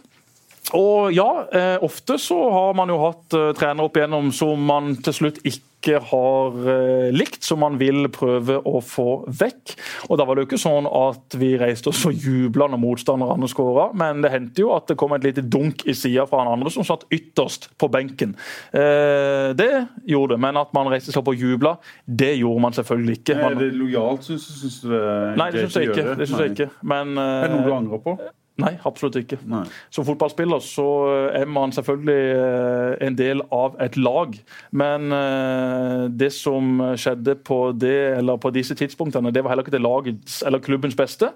Og ja, eh, ofte så har man jo hatt eh, trenere opp igjennom som man til slutt ikke har eh, likt, som man vil prøve å få vekk. Og Da var det jo ikke sånn at vi reiste oss og jubla når motstanderne skåra, men det hendte jo at det kom et lite dunk i sida fra han andre som satt ytterst på benken. Eh, det gjorde det, men at man reiste seg opp og jubla, det gjorde man selvfølgelig ikke. Er det lojalt, syns du? Syns du det nei, det syns jeg ikke. Det synes jeg ikke. Men Er det noe du angrer på? Nei, absolutt ikke. Nei. Som fotballspiller så er man selvfølgelig eh, en del av et lag. Men eh, det som skjedde på, det, eller på disse tidspunktene, det var heller ikke det lagets eller klubbens beste.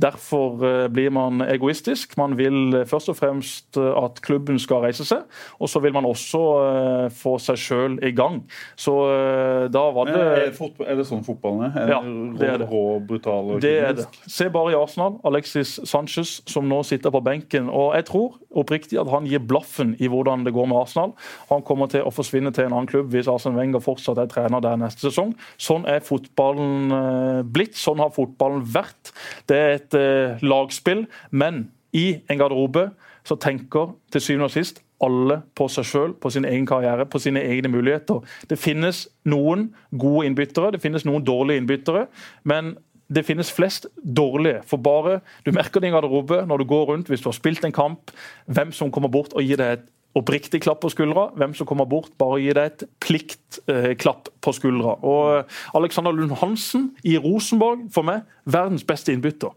Derfor eh, blir man egoistisk. Man vil eh, først og fremst eh, at klubben skal reise seg, og så vil man også eh, få seg sjøl i gang. Så eh, da var det er, er det sånn fotballen er? Er Ja, det er det. rå, brutal og det er det. Se bare i Arsenal. Alexis Sanchez som nå sitter på benken. og Jeg tror oppriktig at han gir blaffen i hvordan det går med Arsenal. Han kommer til å forsvinne til en annen klubb hvis Arsen Wenger fortsatt er trener der neste sesong. Sånn er fotballen eh, blitt. Sånn har fotballen vært. Det er et eh, lagspill, men i en garderobe så tenker til syvende og sist alle på seg sjøl, på sin egen karriere, på sine egne muligheter. Det finnes noen gode innbyttere, det finnes noen dårlige innbyttere. men det finnes flest dårlige. For bare du merker din garderobe når du går rundt, hvis du har spilt en kamp, hvem som kommer bort og gir deg et oppriktig klapp på skuldra. Hvem som kommer bort, bare gir deg et pliktklapp eh, på skuldra. Og Alexander Lund Hansen i Rosenborg, for meg, verdens beste innbytter.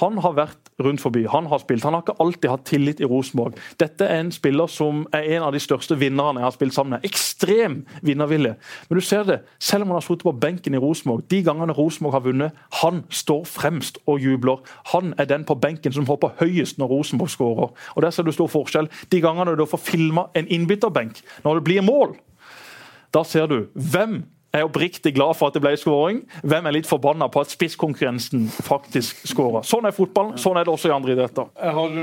Han har vært rundt forbi, han har spilt. Han har ikke alltid hatt tillit i Rosenborg. Dette er en spiller som er en av de største vinnerne jeg har spilt sammen med. Ekstrem vinnervilje. Men du ser det, selv om han har sittet på benken i Rosenborg, de gangene Rosenborg har vunnet, han står fremst og jubler. Han er den på benken som hopper høyest når Rosenborg skårer. Og Der ser du stor forskjell. De gangene du får filma en innbytterbenk, når det blir mål, da ser du hvem er oppriktig glad for at det ble skåring. Hvem er litt forbanna på at spisskonkurrensen faktisk skårer? Sånn er fotballen. Sånn er det også i andre idretter. Du,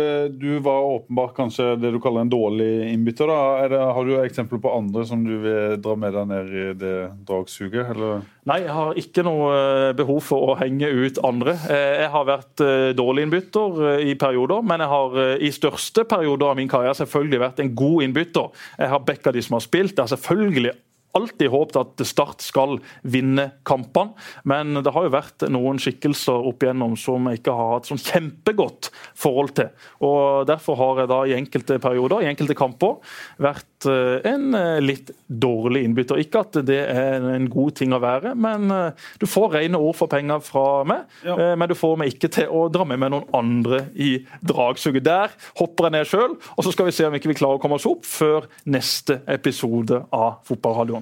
eh, du, var åpenbart kanskje det du kaller en dårlig innbytter. da. Det, har du eksempler på andre som du vil dra med deg ned i det dragsuget? eller? Nei, jeg har ikke noe eh, behov for å henge ut andre. Eh, jeg har vært dårlig innbytter i perioder, men jeg har i største perioder av min karriere selvfølgelig vært en god innbytter. Jeg har backa de som har spilt. Jeg har selvfølgelig alltid håpet at Start skal vinne kampene, men det har jo vært noen skikkelser opp igjennom som jeg ikke har hatt sånn kjempegodt forhold til. Og Derfor har jeg da i enkelte perioder, i enkelte kamper, vært eh, en eh, litt dårlig innbytter. Ikke at det er en god ting å være, men eh, du får rene ord for penger fra meg. Ja. Men du får meg ikke til å dra med meg noen andre i dragsuget. Der hopper jeg ned sjøl, og så skal vi se om ikke vi klarer å komme oss opp før neste episode av Fotballradioen.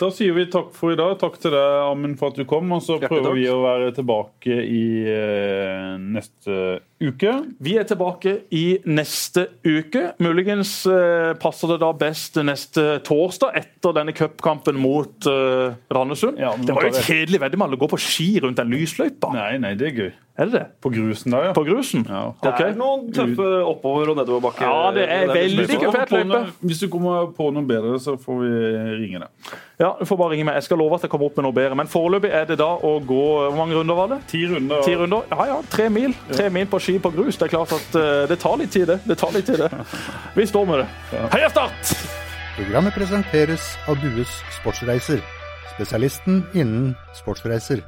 Da sier vi takk for i dag. Takk til deg, Amund, for at du kom. Og så prøver vi å være tilbake i eh, neste uke. Vi er tilbake i neste uke. Muligens eh, passer det da best neste torsdag, etter denne cupkampen mot eh, Randesund. Ja, det var jo et kjedelig veddemål å gå på ski rundt den lysløypa. Nei, nei, det er gøy. Er det det? På grusen der, ja. På grusen? Ja. Det er noen tøffe oppover- og nedoverbakker. Ja, det er veldig kupert løype. Hvis du kommer på noe bedre, så får vi ringe deg. Ja, du får bare ringe meg. Jeg skal love at jeg kommer opp med noe bedre. Men foreløpig er det da å gå Hvor mange runder var det? Ti runder. Ti runder. Ja ja, tre mil. Tre mil på ski på grus. Det er klart at uh, det tar litt tid, det. Det tar litt tid, det. Vi står med det. Heia Start! Programmet presenteres av Dues Sportsreiser, spesialisten innen sportsreiser.